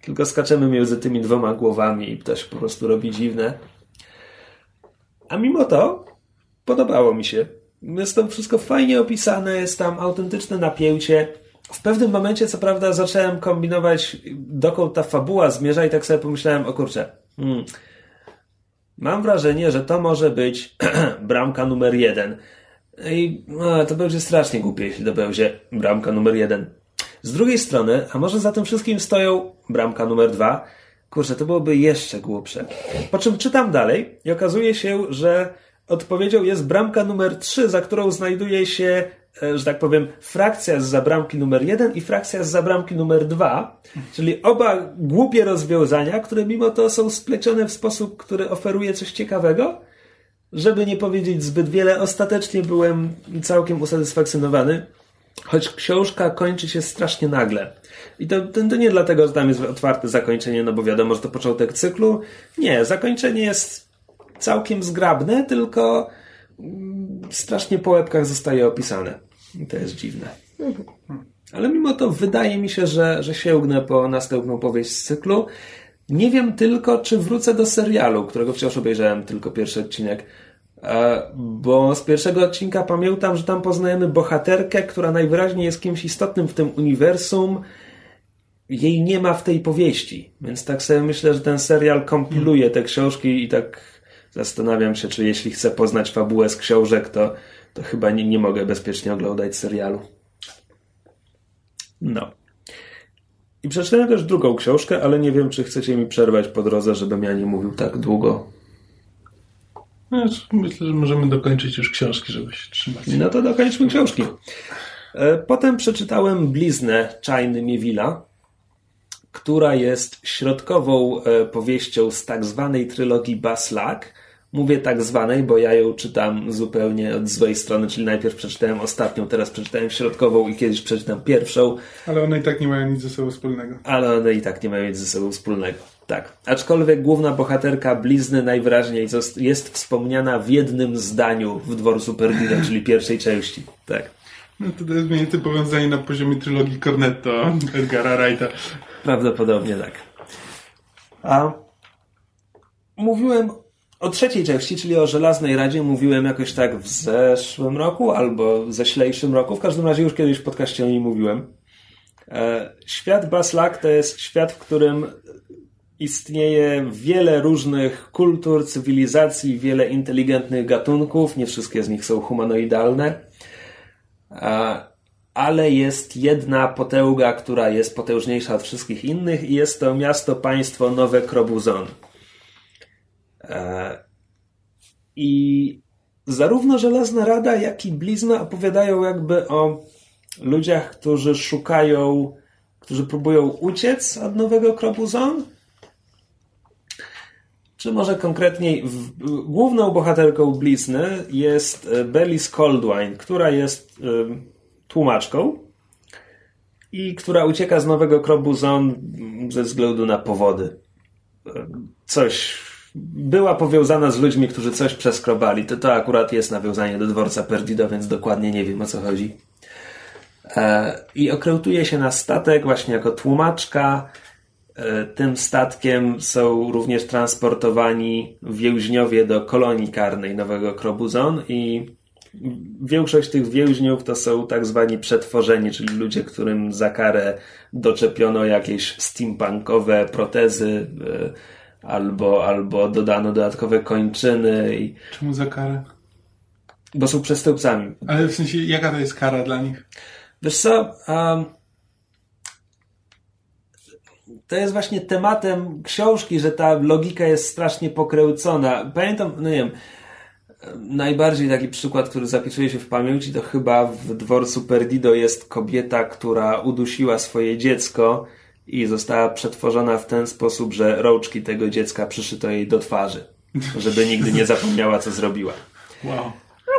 tylko skaczemy między tymi dwoma głowami i to się po prostu robi dziwne. A mimo to podobało mi się. Jest to wszystko fajnie opisane, jest tam autentyczne napięcie. W pewnym momencie, co prawda, zacząłem kombinować, dokąd ta fabuła zmierza i tak sobie pomyślałem, o kurczę, hmm, Mam wrażenie, że to może być bramka numer jeden. I no, to będzie strasznie głupie, jeśli to będzie bramka numer jeden. Z drugiej strony, a może za tym wszystkim stoją bramka numer dwa? Kurczę, to byłoby jeszcze głupsze. Po czym czytam dalej i okazuje się, że odpowiedzią jest bramka numer trzy, za którą znajduje się że tak powiem, frakcja z zabramki numer jeden i frakcja z zabramki numer dwa, czyli oba głupie rozwiązania, które mimo to są splecione w sposób, który oferuje coś ciekawego. Żeby nie powiedzieć zbyt wiele, ostatecznie byłem całkiem usatysfakcjonowany, choć książka kończy się strasznie nagle. I to, to, to nie dlatego, że tam jest otwarte zakończenie, no bo wiadomo, że to początek cyklu. Nie, zakończenie jest całkiem zgrabne, tylko mm, strasznie po łebkach zostaje opisane. I to jest dziwne. Ale mimo to wydaje mi się, że, że sięgnę po następną powieść z cyklu. Nie wiem tylko, czy wrócę do serialu, którego wciąż obejrzałem tylko pierwszy odcinek. E, Bo z pierwszego odcinka pamiętam, że tam poznajemy bohaterkę, która najwyraźniej jest kimś istotnym w tym uniwersum. Jej nie ma w tej powieści. Więc tak sobie myślę, że ten serial kompiluje te książki i tak zastanawiam się, czy jeśli chcę poznać fabułę z książek, to, to chyba nie, nie mogę bezpiecznie oglądać serialu. No. I przeczytałem też drugą książkę, ale nie wiem, czy chcecie mi przerwać po drodze, żebym ja nie mówił tak długo. No, myślę, że możemy dokończyć już książki, żeby się trzymać. No to dokończmy książki. E, Potem przeczytałem Bliznę Czajny Miewila, która jest środkową e, powieścią z tak zwanej trylogii Baslak. Mówię tak zwanej, bo ja ją czytam zupełnie od złej strony, czyli najpierw przeczytałem ostatnią, teraz przeczytałem środkową i kiedyś przeczytam pierwszą, Ale one i tak nie mają nic ze sobą wspólnego. ale one i tak nie mają nic ze sobą wspólnego. Tak. Aczkolwiek główna bohaterka Blizny najwyraźniej jest wspomniana w jednym zdaniu w Dworcu Perdido, czyli pierwszej części. Tak. No to jest mniej więcej powiązanie na poziomie trylogii Cornetto Edgara Wrighta. Prawdopodobnie tak. A mówiłem o trzeciej części, czyli o Żelaznej Radzie, mówiłem jakoś tak w zeszłym roku albo ześlejszym roku. W każdym razie już kiedyś w podcaście o niej mówiłem. E, Świat Baslak to jest świat, w którym istnieje wiele różnych kultur, cywilizacji, wiele inteligentnych gatunków. Nie wszystkie z nich są humanoidalne. E, ale jest jedna potęga, która jest potężniejsza od wszystkich innych i jest to miasto, państwo Nowe Krobuzon. E, I zarówno Żelazna Rada, jak i Blizna opowiadają jakby o ludziach, którzy szukają, którzy próbują uciec od Nowego Krobuzon. Czy może konkretniej, w, główną bohaterką Blizny jest e, Belis Coldwine, która jest em, tłumaczką i która ucieka z Nowego Krobuzon ze względu na powody. Coś była powiązana z ludźmi, którzy coś przeskrobali. To, to akurat jest nawiązanie do dworca Perdido, więc dokładnie nie wiem o co chodzi. E, I okrętuje się na statek właśnie jako tłumaczka. E, Tym statkiem są również transportowani więźniowie do kolonii karnej Nowego Krobuzon i większość tych więźniów to są tak zwani przetworzeni, czyli ludzie, którym za karę doczepiono jakieś steampunkowe protezy e, albo, albo dodano dodatkowe kończyny, i, Czemu za karę? bo są przestępcami. Ale w sensie, jaka to jest kara dla nich? Wiesz co? Um, to jest właśnie tematem książki, że ta logika jest strasznie pokręcona. Pamiętam, no nie wiem, najbardziej taki przykład, który zapisuje się w pamięci, to chyba w dworcu Perdido jest kobieta, która udusiła swoje dziecko i została przetworzona w ten sposób, że rączki tego dziecka przyszyto jej do twarzy, żeby nigdy nie zapomniała, co zrobiła. Wow.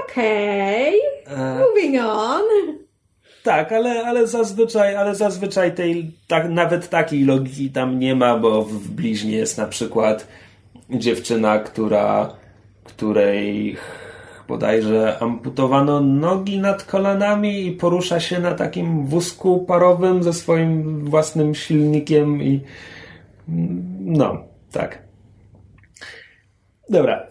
Okej, E, moving on. Tak, ale, ale zazwyczaj, ale zazwyczaj tej, tak, nawet takiej logiki tam nie ma, bo w, w bliźnie jest na przykład dziewczyna, która, której bodajże amputowano nogi nad kolanami i porusza się na takim wózku parowym ze swoim własnym silnikiem i no, tak. Dobra,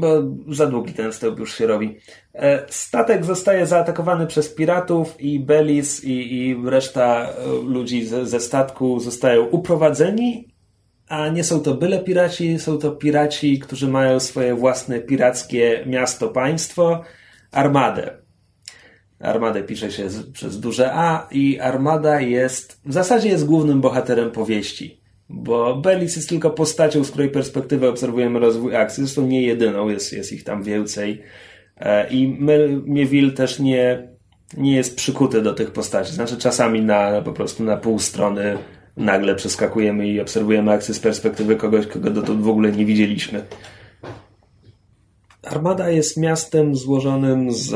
bo za długi ten wstęp już się robi. E, Statek zostaje zaatakowany przez piratów i Belis i, i reszta e, ludzi ze, ze statku zostają uprowadzeni, a nie są to byle piraci, są to piraci, którzy mają swoje własne pirackie miasto, państwo, armadę. Armadę pisze się z, przez duże A i Armada jest, w zasadzie jest głównym bohaterem powieści. Bo Belis jest tylko postacią, z której perspektywy obserwujemy rozwój akcji. Zresztą nie jedyną, jest, jest ich tam więcej. E, I Melville też nie, nie jest przykuty do tych postaci. Znaczy czasami na po prostu na pół strony nagle przeskakujemy i obserwujemy akcję z perspektywy kogoś, kogo dotąd w ogóle nie widzieliśmy. Armada jest miastem złożonym z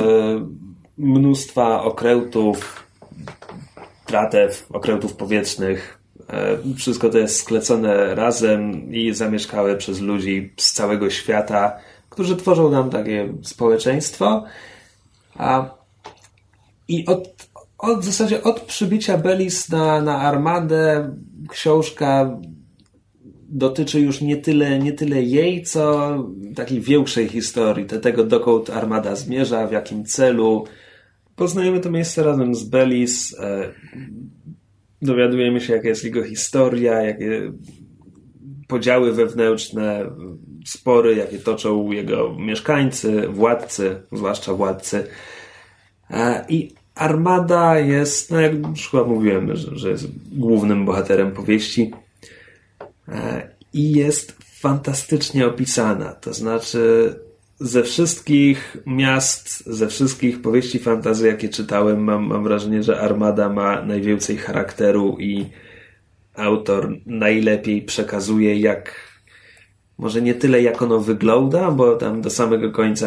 mnóstwa okrętów, tratew, okrętów powietrznych. E, wszystko to jest sklecone razem i zamieszkałe przez ludzi z całego świata, którzy tworzą nam takie społeczeństwo. A, I od, od, w zasadzie od przybicia Belis na, na armadę książka dotyczy już nie tyle, nie tyle jej, co takiej większej historii, tego dokąd armada zmierza, w jakim celu. Poznajemy to miejsce razem z Belis, e, dowiadujemy się, jaka jest jego historia, jakie podziały wewnętrzne, spory, jakie toczą jego mieszkańcy, władcy, zwłaszcza władcy. E, I Armada jest, no jak już chyba mówiłem, że, że jest głównym bohaterem powieści e, i jest fantastycznie opisana. To znaczy, ze wszystkich miast, ze wszystkich powieści fantazy, jakie czytałem, mam, mam wrażenie, że Armada ma najwięcej charakteru i autor najlepiej przekazuje, jak może nie tyle jak ono wygląda, bo tam do samego końca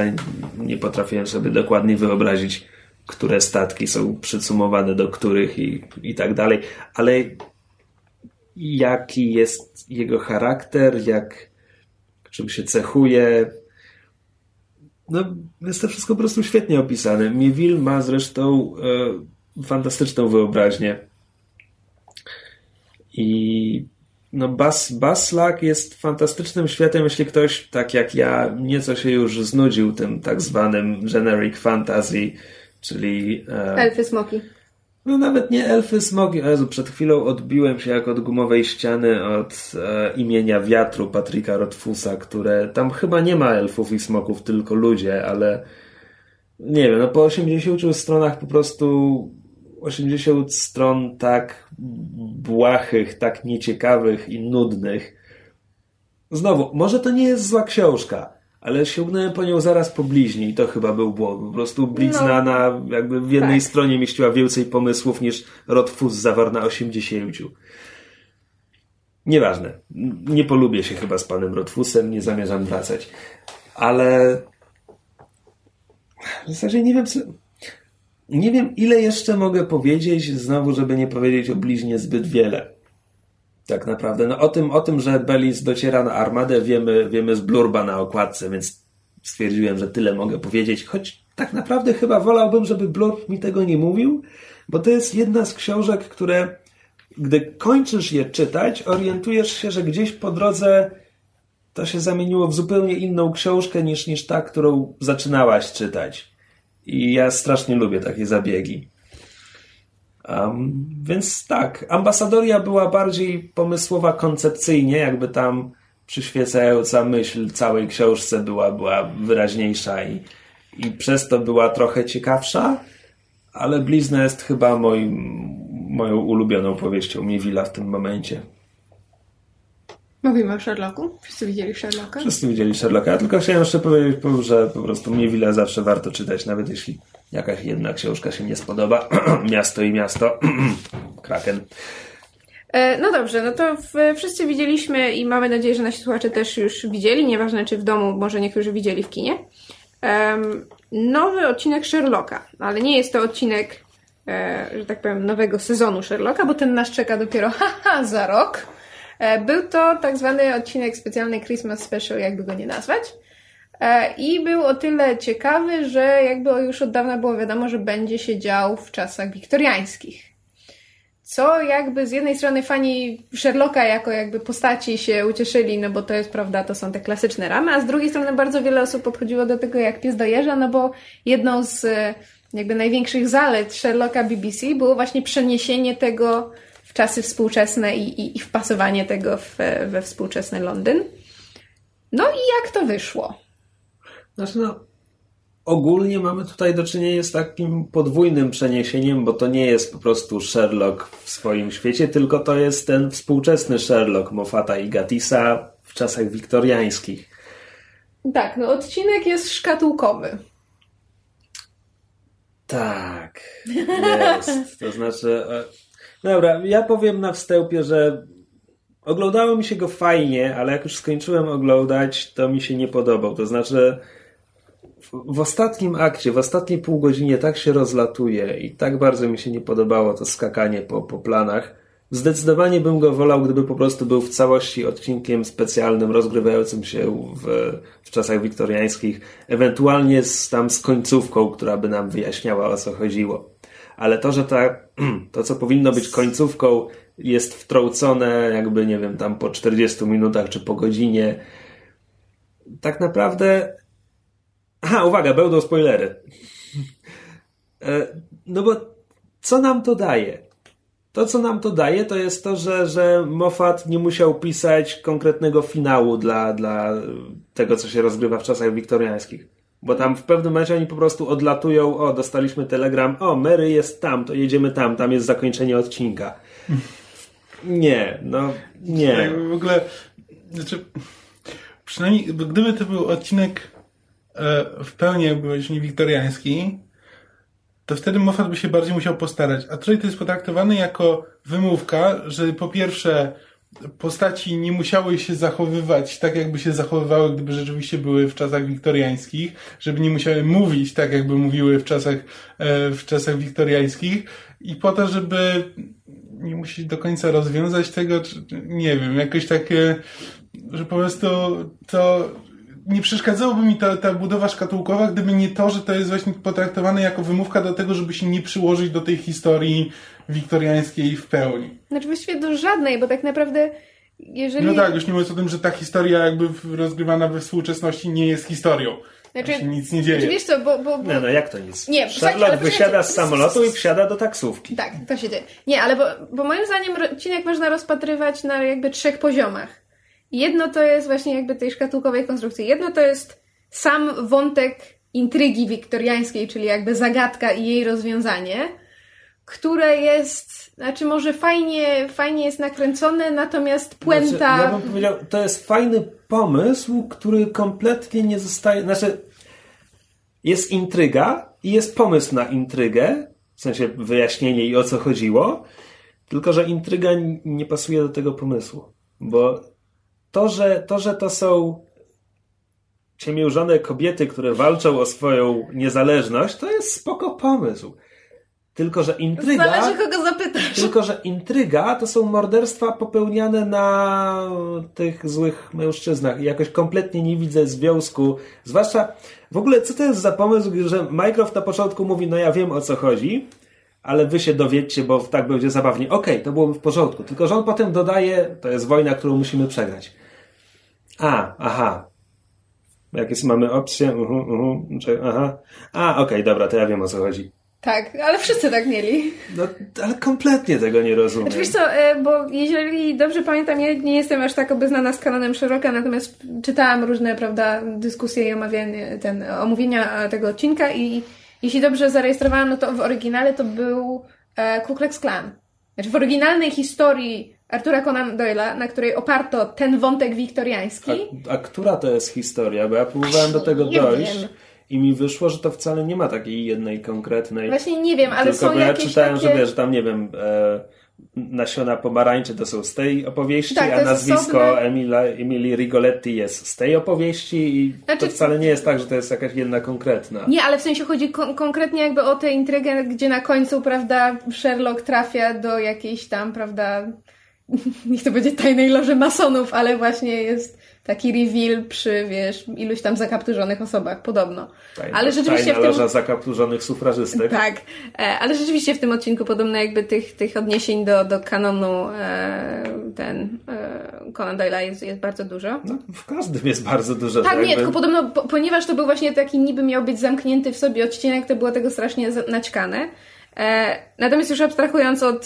nie potrafiłem sobie dokładnie wyobrazić, które statki są przycumowane do których i, i tak dalej, ale jaki jest jego charakter, jak czym się cechuje. No, jest to wszystko po prostu świetnie opisane. Mieville ma zresztą e, fantastyczną wyobraźnię. I no Bas, Baslak jest fantastycznym światem, jeśli ktoś, tak jak ja, nieco się już znudził tym tak zwanym generic fantasy, czyli... E, elfy smoki. No nawet nie elfy smoki. Jezu, przed chwilą odbiłem się jak od gumowej ściany od e, imienia wiatru Patryka Rotfusa, które tam chyba nie ma elfów i smoków, tylko ludzie, ale nie wiem, no po 80 stronach po prostu 80 stron tak błahych, tak nieciekawych i nudnych. Znowu, może to nie jest zła książka, ale sięgnąłem po nią zaraz po bliźni i to chyba był błąd. Po prostu blizna no, na jakby w jednej tak. stronie mieściła więcej pomysłów niż Rotfus zawarł na 80. Nieważne. Nie polubię się chyba z panem Rotfusem, nie zamierzam wracać. Ale w zasadzie nie wiem, co... Nie wiem, ile jeszcze mogę powiedzieć, znowu, żeby nie powiedzieć o bliźnie zbyt wiele. Tak naprawdę. No o tym, o tym, że Belis dociera na armadę, wiemy, wiemy z blurba na okładce, więc stwierdziłem, że tyle mogę powiedzieć, choć tak naprawdę chyba wolałbym, żeby blurb mi tego nie mówił, bo to jest jedna z książek, które gdy kończysz je czytać, orientujesz się, że gdzieś po drodze to się zamieniło w zupełnie inną książkę niż, niż ta, którą zaczynałaś czytać. I ja strasznie lubię takie zabiegi. Um, więc tak, ambasadoria była bardziej pomysłowa koncepcyjnie, jakby tam przyświecająca myśl całej książce była, była wyraźniejsza i, i przez to była trochę ciekawsza, ale Blizna jest chyba moim, moją ulubioną powieścią Miewila w tym momencie. Mówimy o Sherlocku? Wszyscy widzieli Sherlocka? Wszyscy widzieli Sherlocka, tylko chciałem jeszcze powiedzieć, że po prostu Miewila zawsze warto czytać, nawet jeśli jakaś jedna książka się nie spodoba. miasto i miasto. Kraken. E, no dobrze, no to wszyscy widzieliśmy i mamy nadzieję, że nasi słuchacze też już widzieli, nieważne czy w domu, może niektórzy widzieli w kinie. Um, nowy odcinek Sherlocka, ale nie jest to odcinek, e, że tak powiem, nowego sezonu Sherlocka, bo ten nas czeka dopiero haha, za rok. E, był to tak zwany odcinek specjalny Christmas Special, jakby go nie nazwać. E, I był o tyle ciekawy, że jakby już od dawna było wiadomo, że będzie się dział w czasach wiktoriańskich. Co jakby z jednej strony fani Sherlocka jako jakby postaci się ucieszyli, no bo to jest prawda, to są te klasyczne ramy, a z drugiej strony bardzo wiele osób podchodziło do tego jak pies dojeżdża, no bo jedną z jakby największych zalet Sherlocka BBC było właśnie przeniesienie tego w czasy współczesne i, i, i wpasowanie tego w, we współczesny Londyn. No i jak to wyszło? Znaczy no, ogólnie mamy tutaj do czynienia z takim podwójnym przeniesieniem, bo to nie jest po prostu Sherlock w swoim świecie, tylko to jest ten współczesny Sherlock Moffata i Gatisa w czasach Tak, jest. To znaczy. Dobra, ja powiem na wstępie, że oglądało mi się go fajnie, ale jak już skończyłem oglądać, to mi się nie podobał. To znaczy. W ostatnim akcie, w ostatniej pół godzinie tak się rozlatuje i tak bardzo mi się nie podobało to skakanie po, po planach. Zdecydowanie bym go wolał, gdyby po prostu był w całości odcinkiem specjalnym, rozgrywającym się w, w czasach wiktoriańskich, ewentualnie z, tam z końcówką, która by nam wyjaśniała o co chodziło. Ale to, że ta, to co powinno być końcówką, jest wtrącone jakby, nie wiem, tam po 40 minutach czy po godzinie, tak naprawdę. Aha, uwaga, będą spoilery. E, No bo co nam to daje? To, co nam to daje, to jest to, że, że Moffat nie musiał pisać konkretnego finału dla, dla tego, co się rozgrywa w czasach wiktoriańskich. Bo tam w pewnym momencie oni po prostu odlatują, o, dostaliśmy telegram, o, Mary jest tam, to jedziemy tam, tam jest zakończenie odcinka. Nie, no, nie. Tak, w ogóle, znaczy, przynajmniej gdyby to był odcinek e, w pełni jakby wiktoriański, to wtedy Moffat by się bardziej musiał postarać. A tutaj to jest potraktowane jako wymówka, że po pierwsze postaci nie musiały się zachowywać tak, jakby się zachowywały, gdyby rzeczywiście były w czasach wiktoriańskich, żeby nie musiały mówić tak, jakby mówiły w czasach, e, w czasach wiktoriańskich. I po to, żeby nie musieć do końca rozwiązać tego, czy, nie wiem, jakoś takie, że po prostu to nie przeszkadzałoby mi ta, ta budowa szkatułkowa, gdyby nie to, że to jest właśnie potraktowane jako wymówka do tego, żeby się nie przyłożyć do tej historii wiktoriańskiej w pełni. Znaczy właściwie do żadnej, bo tak naprawdę jeżeli... No tak, już nie mówiąc o tym, że ta historia jakby rozgrywana we współczesności nie jest historią. Znaczy, się nic nie dzieje. Znaczy, wiesz co, bo... bo, bo... Nie, no jak to nic? Nie, Charlotte wysiada poczekajcie. z samolotu i wsiada do taksówki. Tak, to się dzieje. Nie, ale bo, bo moim zdaniem odcinek można rozpatrywać na jakby trzech poziomach. Jedno to jest właśnie jakby tej szkatułkowej konstrukcji. Jedno to jest sam wątek intrygi wiktoriańskiej, czyli jakby zagadka i jej rozwiązanie, które jest, znaczy może fajnie, fajnie jest nakręcone, natomiast puenta... Znaczy, ja bym powiedział, to jest fajny pomysł, który kompletnie nie zostaje. Znaczy, jest intryga i jest pomysł na intrygę, w sensie wyjaśnienie i o co chodziło, tylko że intryga nie pasuje do tego pomysłu. Bo to, że to, że to są ciemiężone kobiety, które walczą o swoją niezależność, to jest spoko pomysł. Tylko, że intryga. Zależy kogo zapytasz. Tylko, że intryga to są morderstwa popełniane na tych złych mężczyznach i jakoś kompletnie nie widzę związku. Zwłaszcza w ogóle, co to jest za pomysł, że Mycroft na początku mówi, no ja wiem o co chodzi, ale wy się dowiedzcie, bo tak będzie zabawnie. Okej, to byłoby w porządku. Tylko, że on potem dodaje, to jest wojna, którą musimy przegrać. A, aha. Jakieś mamy opcje? Uh, uh, aha. A, okej, dobra, to ja wiem o co chodzi. Tak, ale wszyscy tak mieli. No, ale kompletnie tego nie rozumiem. Znaczy wiesz co, e, bo jeżeli dobrze pamiętam, ja nie jestem aż tak obeznana z kanonem szeroka, natomiast czytałam różne, prawda, dyskusje i omawianie, ten, omówienia tego odcinka i jeśli dobrze zarejestrowałam, no to w oryginale to był e, Ku Klux Klan. Znaczy w oryginalnej historii Artura Conan Doyle'a, na której oparto ten wątek wiktoriański, A, a która to jest historia? Bo ja próbowałem do tego dojść wiem. I mi wyszło, że to wcale nie ma takiej jednej konkretnej. właśnie nie wiem, ale Tylko są ja jakieś czytałem, takie... że wiesz, tam nie wiem, e, nasiona pomarańczy to są z tej opowieści, Tak, a nazwisko osobne- Emila, Emilii Rigoletti jest z tej opowieści i Znaczy- to wcale nie jest tak, że to jest jakaś jedna konkretna. Nie, ale w sensie chodzi kon- konkretnie jakby o tę intrygę, gdzie na końcu, prawda, Sherlock trafia do jakiejś tam, prawda, niech to będzie tajnej loży masonów, ale właśnie jest taki reveal przy, wiesz, iluś tam zakapturzonych osobach, podobno. Tajna, ale rzeczywiście tajna w tym... loża zakapturzonych sufrażystek. Tak, e, ale rzeczywiście w tym odcinku podobno jakby tych, tych odniesień do, do kanonu e, ten e, Conan Doyle'a jest, jest bardzo dużo. No, w każdym jest bardzo dużo. Tak, nie, jakby- tylko podobno, po, ponieważ to był właśnie taki niby miał być zamknięty w sobie odcinek, to było tego strasznie naćkane. E, natomiast już abstrahując od,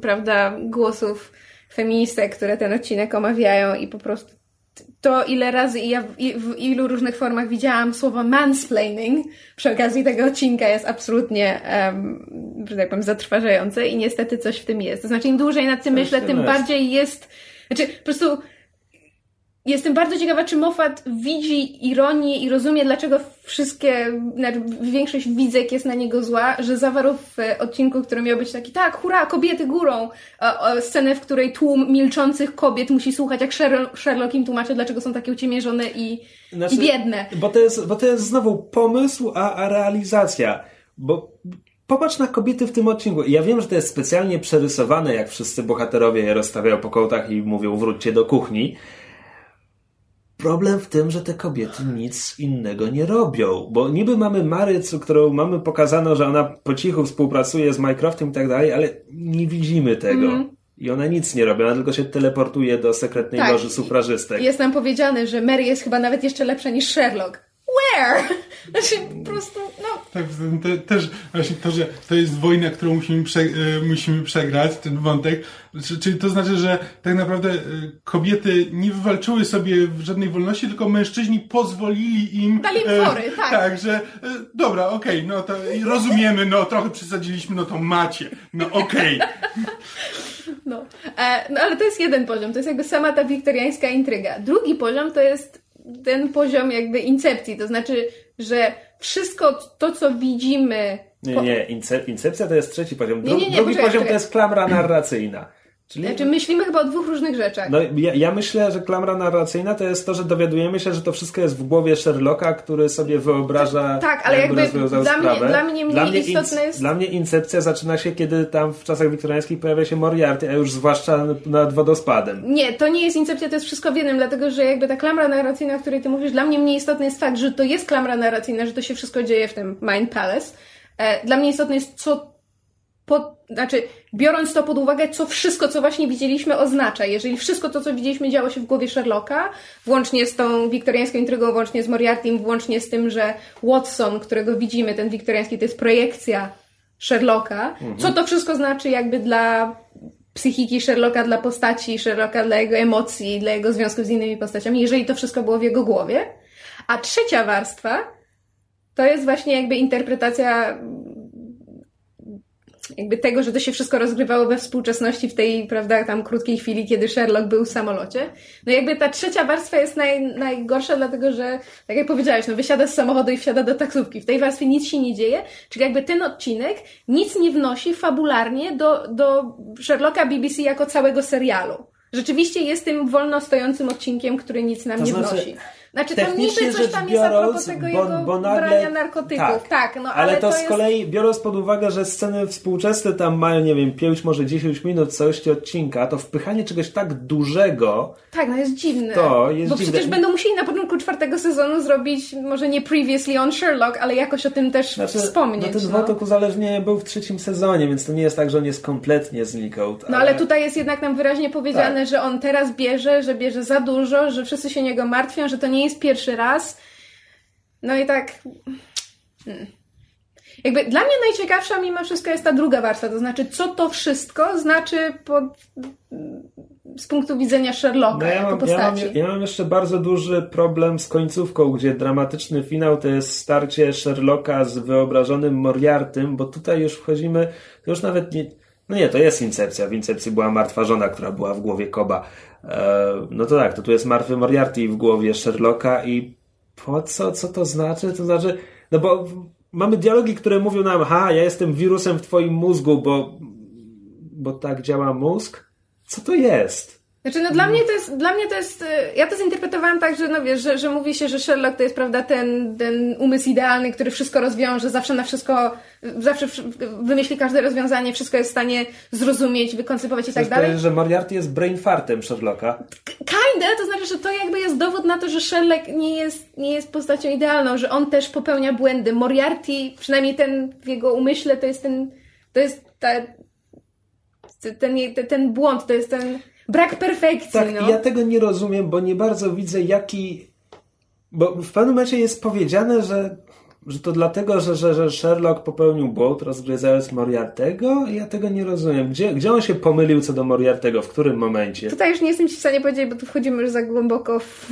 prawda, głosów feministek, które ten odcinek omawiają i po prostu to, ile razy i ja w, i w ilu różnych formach widziałam słowo mansplaining przy okazji tego odcinka jest absolutnie, um, że tak powiem, zatrważające i niestety coś w tym jest. To znaczy, im dłużej nad tym Coś myślę, tym jest. bardziej jest, znaczy, po prostu Jestem bardzo ciekawa, czy Moffat widzi ironię i rozumie, dlaczego wszystkie, znaczy większość widzek jest na niego zła, że zawarł w odcinku, który miał być taki, tak, hurra, kobiety górą, o, scenę, w której tłum milczących kobiet musi słuchać, jak Sherlock, im tłumaczy, dlaczego są takie uciemiężone i, znaczy, i biedne. Bo to, jest, bo to jest znowu pomysł, a, a realizacja. Bo Popatrz na kobiety w tym odcinku. Ja wiem, że to jest specjalnie przerysowane, jak wszyscy bohaterowie je rozstawiają po kołtach i mówią wróćcie do kuchni. Problem w tym, że te kobiety nic innego nie robią, bo niby mamy Maryc, którą mamy pokazano, że ona po cichu współpracuje z Minecraftem i tak dalej, ale nie widzimy tego. Mm. I ona nic nie robi, ona tylko się teleportuje do sekretnej tak. loży sufrażystek. Jest nam powiedziane, że Mary jest chyba nawet jeszcze lepsza niż Sherlock where? Znaczy po prostu, no. Tak, te, też właśnie to, że to jest wojna, którą musimy, prze, e, musimy przegrać, ten wątek, czyli to znaczy, że tak naprawdę e, kobiety nie wywalczyły sobie żadnej wolności, tylko mężczyźni pozwolili im... Dali im fory, tak. Tak, że dobra, okej, okay, no to rozumiemy, no trochę przesadziliśmy, no to macie, no okej. Okay. No. E, no ale to jest jeden poziom, to jest jakby sama ta wiktoriańska intryga. Drugi poziom to jest ten poziom jakby incepcji, to znaczy, że wszystko to, co widzimy... Nie, nie, incepcja to jest trzeci poziom. Dru nie, nie, nie, drugi poczekaj, poziom poczekaj. to jest klamra narracyjna. Czyli... Znaczy myślimy chyba o dwóch różnych rzeczach. No, ja, ja, myślę, że klamra narracyjna to jest to, że dowiadujemy się, że to wszystko jest w głowie Sherlocka, który sobie wyobraża. Tak, ale jakby, jakby dla, mnie, dla mnie mniej dla mnie istotne jest. Dla mnie incepcja zaczyna się, kiedy tam w czasach wiktoriańskich pojawia się Moriarty, a już zwłaszcza nad wodospadem. Nie, to nie jest incepcja, to jest wszystko w jednym, dlatego że jakby ta klamra narracyjna, o której ty mówisz, dla mnie mniej istotny jest fakt, że to jest klamra narracyjna, że to się wszystko dzieje w tym Mind Palace. E, dla mnie istotne jest, co po, znaczy, biorąc to pod uwagę, co wszystko, co właśnie widzieliśmy, oznacza. Jeżeli wszystko to, co widzieliśmy, działo się w głowie Sherlocka, włącznie z tą wiktoriańską intrygą, włącznie z Moriartym, włącznie z tym, że Watson, którego widzimy, ten wiktoriański, to jest projekcja Sherlocka, mhm. co to wszystko znaczy jakby dla psychiki Sherlocka, dla postaci Sherlocka, dla jego emocji, dla jego związków z innymi postaciami, jeżeli to wszystko było w jego głowie. A trzecia warstwa to jest właśnie jakby interpretacja jakby tego, że to się wszystko rozgrywało we współczesności w tej, prawda, tam krótkiej chwili, kiedy Sherlock był w samolocie. No jakby ta trzecia warstwa jest naj, najgorsza, dlatego że, tak jak powiedziałeś, no wysiada z samochodu i wsiada do taksówki. W tej warstwie nic się nie dzieje, czyli jakby ten odcinek nic nie wnosi fabularnie do, do Sherlocka BBC jako całego serialu. Rzeczywiście jest tym wolno stojącym odcinkiem, który nic nam to nie znaczy... wnosi. Znaczy to niby coś tam jest a propos tego bo, jego bo nagle, brania narkotyków. Tak, tak no, ale, ale to, to z jest... kolei, biorąc pod uwagę, że sceny współczesne tam mają, nie wiem, 5, może 10 minut całości odcinka, to wpychanie czegoś tak dużego... Tak, no jest dziwne. To jest Bo dziwne. przecież będą musieli na początku czwartego sezonu zrobić, może nie previously on Sherlock, ale jakoś o tym też znaczy, wspomnieć. No ten no. wątek uzależnienia był w trzecim sezonie, więc to nie jest tak, że on jest kompletnie znikąd. Ale... No ale tutaj jest jednak nam wyraźnie powiedziane, tak. że on teraz bierze, że bierze za dużo, że wszyscy się niego martwią, że to nie jest pierwszy raz, no i tak. Hmm. Jakby dla mnie najciekawsza mimo wszystko jest ta druga warstwa, to znaczy, co to wszystko znaczy pod, z punktu widzenia Sherlocka no ja mam. Ja mam, ja mam jeszcze bardzo duży problem z końcówką, gdzie dramatyczny finał to jest starcie Sherlocka z wyobrażonym Moriartym, bo tutaj już wchodzimy, to już nawet nie, no nie, to jest Incepcja. W Incepcji była martwa żona, która była w głowie Koba. E, no to tak, to tu jest martwy Moriarty w głowie Sherlocka i po co, co to znaczy? To znaczy, no bo mamy dialogi, które mówią nam, ha, ja jestem wirusem w twoim mózgu, bo, bo tak działa mózg. Co to jest? Znaczy, no dla mnie to jest, dla mnie to jest, y, ja to zinterpretowałam tak, że no wiesz, że, że mówi się, że Sherlock to jest, prawda, ten, ten umysł idealny, który wszystko rozwiąże, zawsze na wszystko, zawsze wymyśli każde rozwiązanie, wszystko jest w stanie zrozumieć, wykoncypować i tak dalej. To że Moriarty jest brain fartem Sherlocka. Kinda, to znaczy, że to jakby jest dowód na to, że Sherlock nie jest, nie jest postacią idealną, że on też popełnia błędy. Moriarty, przynajmniej ten w jego umyśle, to jest ten, to jest ta, ten, ten, ten błąd, to jest ten Brak perfekcji. Tak, no. ja tego nie rozumiem, bo nie bardzo widzę, jaki. Bo w pewnym momencie jest powiedziane, że, że to dlatego, że, że, że Sherlock popełnił błąd, rozgryzając Moriartego. Ja tego nie rozumiem. Gdzie, gdzie on się pomylił co do Moriartego? W którym momencie? Tutaj już nie jestem ci w stanie powiedzieć, bo tu wchodzimy już za głęboko w,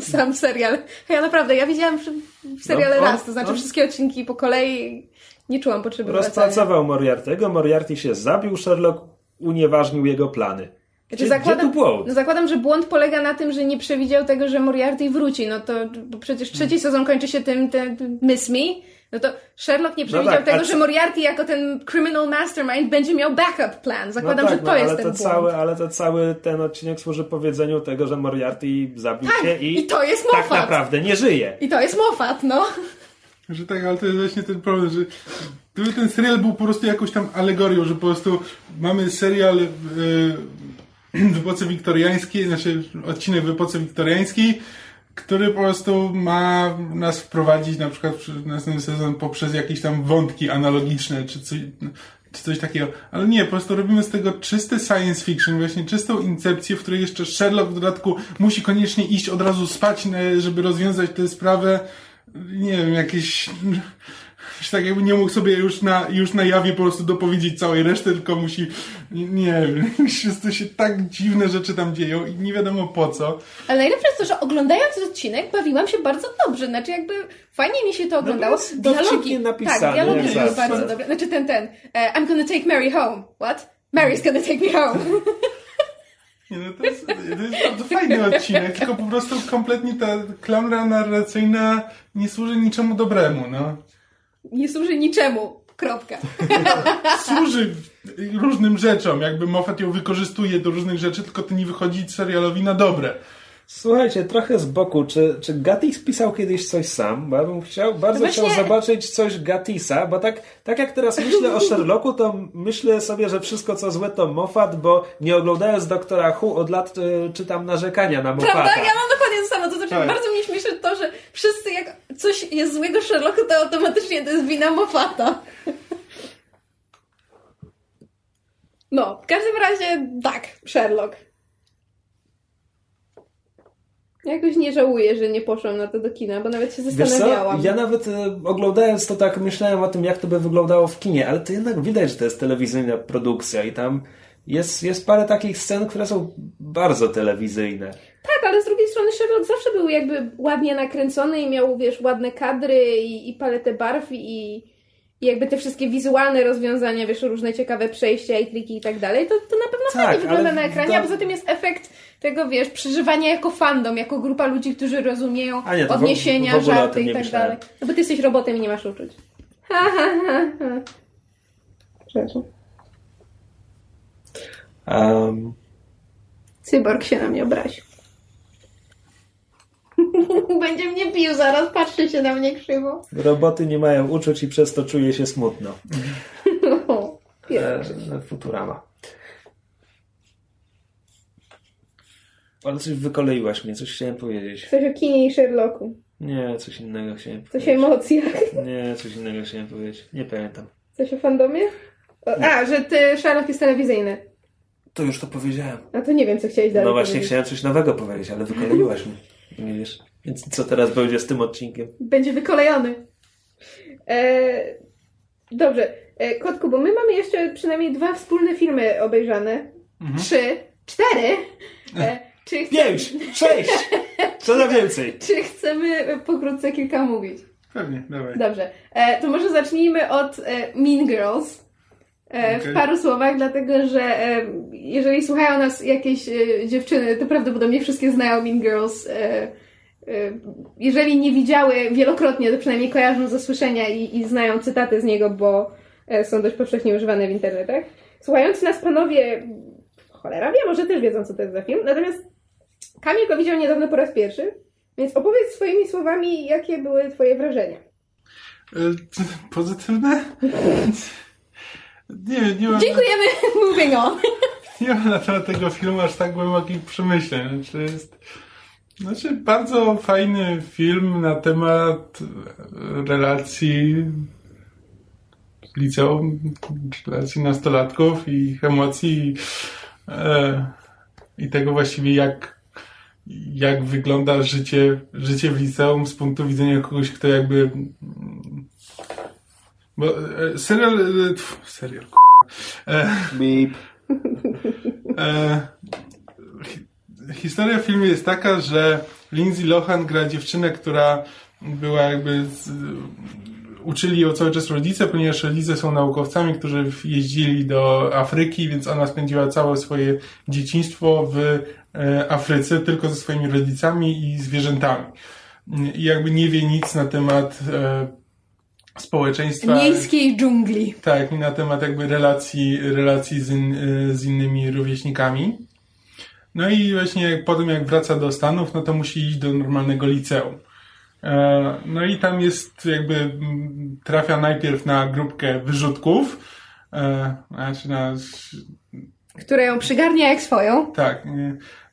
w sam serial. Ja naprawdę, ja widziałam w seriale no, on, raz, to znaczy on... wszystkie odcinki po kolei. Nie czułam potrzeby Rozpracował Moriartego, Moriarty się zabił, Sherlock unieważnił jego plany. Znaczy, błąd? no zakładam, że błąd polega na tym, że nie przewidział tego, że Moriarty wróci. No to bo przecież trzeci sezon kończy się tym, tym Miss Me. No to Sherlock nie przewidział tak, a tego, że Moriarty jako ten criminal mastermind będzie miał backup plan. Zakładam, no tak, że to no, jest ale ten to błąd. cały, Ale to cały ten odcinek służy powiedzeniu tego, że Moriarty zabił Tak, się i, i to jest tak naprawdę nie żyje. I to jest Moffat, no. Że tak, ale to jest właśnie ten problem, że ten serial był po prostu jakąś tam alegorią, że po prostu mamy serial yy, w epoce wiktoriańskiej, znaczy odcinek w epoce wiktoriańskiej, który po prostu ma nas wprowadzić na przykład w następny sezon poprzez jakieś tam wątki analogiczne, czy coś, czy coś takiego. Ale nie, po prostu robimy z tego czyste science fiction, właśnie czystą incepcję, w której jeszcze Sherlock w dodatku musi koniecznie iść od razu spać, żeby rozwiązać tę sprawę. Nie wiem, jakieś... że Tak jakby nie mógł sobie już na, już na jawie po prostu dopowiedzieć całej reszty, tylko musi, nie, wiem, to się tak dziwne rzeczy tam dzieją i nie wiadomo po co. Ale najlepsze jest to, że oglądając odcinek bawiłam się bardzo dobrze. Znaczy jakby fajnie mi się to oglądało. jest dowcipnie napisane, tak, dialogi były bardzo dobre. Znaczy ten, ten. e, I'm gonna take Mary home. What? Mary's gonna take me home. Nie, no to, jest, to jest bardzo fajny odcinek, tylko po prostu kompletnie ta klamra narracyjna nie służy niczemu dobremu, no. Nie służy niczemu. Kropka. Służy różnym rzeczom, jakby Moffat ją wykorzystuje do różnych rzeczy, tylko to nie wychodzi serialowi na dobre. Słuchajcie, trochę z boku, czy, czy Gatis pisał kiedyś coś sam? Bo ja bym chciał, bardzo właśnie- chciał zobaczyć coś Gatisa, bo tak, tak jak teraz myślę o Sherlocku, to myślę sobie, że wszystko co złe to Moffat, bo nie oglądając Doktora Who od lat y, czytam narzekania na Moffata. Prawda? Ja mam dokładnie to samo. To znaczy, Tak. bardzo mnie śmieszy to, że wszyscy jak coś jest złego Sherlocku, to automatycznie to jest wina Moffata. No, w każdym razie tak, Sherlock. Jakoś nie żałuję, że nie poszłam na to do kina, bo nawet się zastanawiałam. Ja nawet y, oglądając to tak myślałem o tym, jak to by wyglądało w kinie, ale to jednak widać, że to jest telewizyjna produkcja i tam jest, jest parę takich scen, które są bardzo telewizyjne. Tak, ale z drugiej strony Sherlock zawsze był jakby ładnie nakręcony i miał, wiesz, ładne kadry i, i paletę barw i, i jakby te wszystkie wizualne rozwiązania, wiesz, różne ciekawe przejścia i triki i tak dalej, to, to na pewno Tak, fajnie wygląda na ekranie, do- a poza tym jest efekt tego, wiesz, przeżywania jako fandom, jako grupa ludzi, którzy rozumieją A nie, to w- odniesienia, w o żarty i tak myślałem. dalej. No bo ty jesteś robotem i nie masz uczuć. Ha, ha, ha, ha. Przepraszam. Um, Cyborg się na mnie obraził. Będzie mnie pił zaraz, patrzcie się na mnie krzywo. roboty nie mają uczuć i przez to czuję się smutno. O, E, Futurama. Ale coś wykoleiłaś mnie, coś chciałem powiedzieć. Coś o kinie i Sherlocku. Nie, coś innego chciałem Coś o powiedzieć. emocjach. Nie, coś innego chciałem powiedzieć. Nie pamiętam. Coś o fandomie? O, a, że ty Sherlock jest telewizyjny. To już to powiedziałem. A to nie wiem, co chciałeś dalej No właśnie powiedzieć. chciałem coś nowego powiedzieć, ale wykoleiłaś mnie. Nie wiesz. Więc co teraz będzie z tym odcinkiem? Będzie wykolejony. E, dobrze. E, Kotku, bo my mamy jeszcze przynajmniej dwa wspólne filmy obejrzane. Trzy. Cztery. E, czy, chce, Pięć! Sześć! Co na więcej? czy chcemy pokrótce kilka mówić? Pewnie, dawaj. Dobrze. E, to może zacznijmy od e, Mean Girls. E, W paru słowach, dlatego że e, jeżeli słuchają nas jakieś dziewczyny, to prawdopodobnie wszystkie znają Mean Girls. E, jeżeli nie widziały wielokrotnie, to przynajmniej kojarzą ze słyszenia i, i znają cytaty z niego, bo e, są dość powszechnie używane w internetach. Słuchający nas panowie, cholera wie, może też wiedzą, co to jest za film. Natomiast Kamil go widział niedawno po raz pierwszy, więc opowiedz swoimi słowami, jakie były twoje wrażenia. E, Pozytywne? Nie nie mam, Dziękujemy, moving on. nie mam na temat tego filmu aż tak głębokich przemyśleń. Znaczy, jest, znaczy bardzo fajny film na temat relacji liceum, relacji nastolatków i ich emocji i, e, i tego właściwie jak jak wygląda życie, życie w liceum z punktu widzenia kogoś, kto jakby bo e, serial e, tf, serial k***a. e, Beep. E, historia w filmie jest taka, że Lindsay Lohan gra dziewczynę, która była jakby z, uczyli ją cały czas rodzice, ponieważ rodzice są naukowcami, którzy jeździli do Afryki, więc ona spędziła całe swoje dzieciństwo w e, Afryce tylko ze swoimi rodzicami i zwierzętami. I jakby nie wie nic na temat e, społeczeństwa. Miejskiej dżungli. Tak, i na temat jakby relacji, relacji z, in, e, z innymi rówieśnikami. No i właśnie jak, potem jak wraca do Stanów, no to musi iść do normalnego liceum. E, no i tam jest jakby mm, trafia najpierw na grupkę wyrzutków, znaczy na, Które ją przygarnia jak swoją. tak,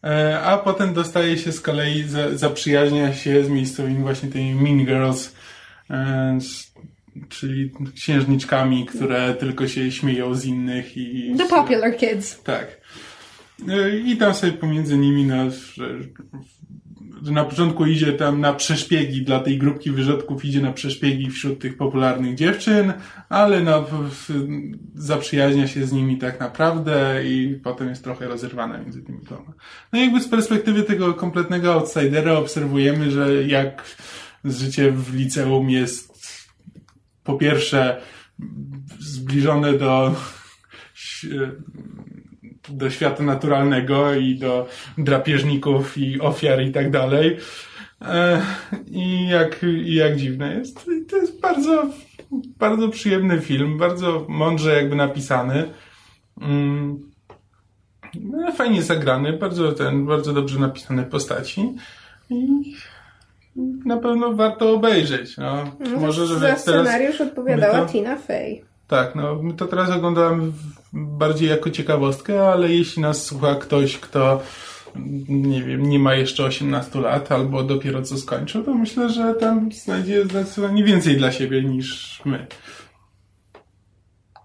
E, a potem dostaje się z kolei, za- zaprzyjaźnia się z miejscowymi właśnie tymi Mean Girls, czyli księżniczkami, które tylko się śmieją z innych i... The Popular Kids. Tak. E, I tam sobie pomiędzy nimi, no, że, że na początku idzie tam na przeszpiegi dla tej grupki wyrzutków, idzie na przeszpiegi wśród tych popularnych dziewczyn, ale no, w- w- zaprzyjaźnia się z nimi tak naprawdę i potem jest trochę rozerwana między tymi dwoma. No i jakby z perspektywy tego kompletnego outsidera obserwujemy, że jak życie w liceum jest po pierwsze zbliżone do do świata naturalnego i do drapieżników i ofiar i tak dalej. I jak, i jak dziwne jest. I to jest bardzo, bardzo przyjemny film, bardzo mądrze jakby napisany. Mm. No, fajnie zagrany, bardzo ten, bardzo dobrze napisane postaci. I na pewno warto obejrzeć. No, może, że Za teraz, scenariusz odpowiadała to- Tina Fey. Tak, no my to teraz oglądałem w- bardziej jako ciekawostkę, ale jeśli nas słucha ktoś, kto nie wiem, nie ma jeszcze 18 lat albo dopiero co skończył, to myślę, że tam znajdzie zdecydowanie więcej dla siebie niż my.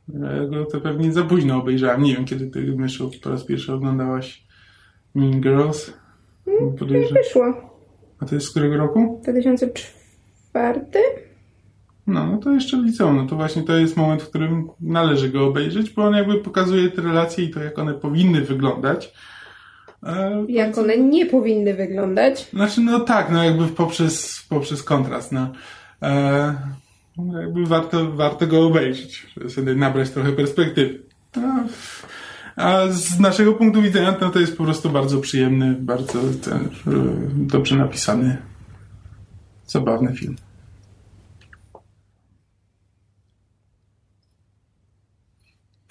Ja go to pewnie za późno obejrzałem. Nie wiem, kiedy ty, Myszu, po raz pierwszy oglądałaś Mean Girls. Podejrzewam. Wyszło. A to jest z którego roku? 2004? No, no to jeszcze liceum. No to właśnie to jest moment, w którym należy go obejrzeć, bo on jakby pokazuje te relacje i to, jak one powinny wyglądać. E, Jak one nie powinny wyglądać. Znaczy, no tak, no jakby poprzez, poprzez kontrast, no. E, jakby warto, warto go obejrzeć, żeby sobie nabrać trochę perspektywy. No, a z naszego punktu widzenia no to jest po prostu bardzo przyjemny, bardzo ten, e, dobrze napisany, zabawny film.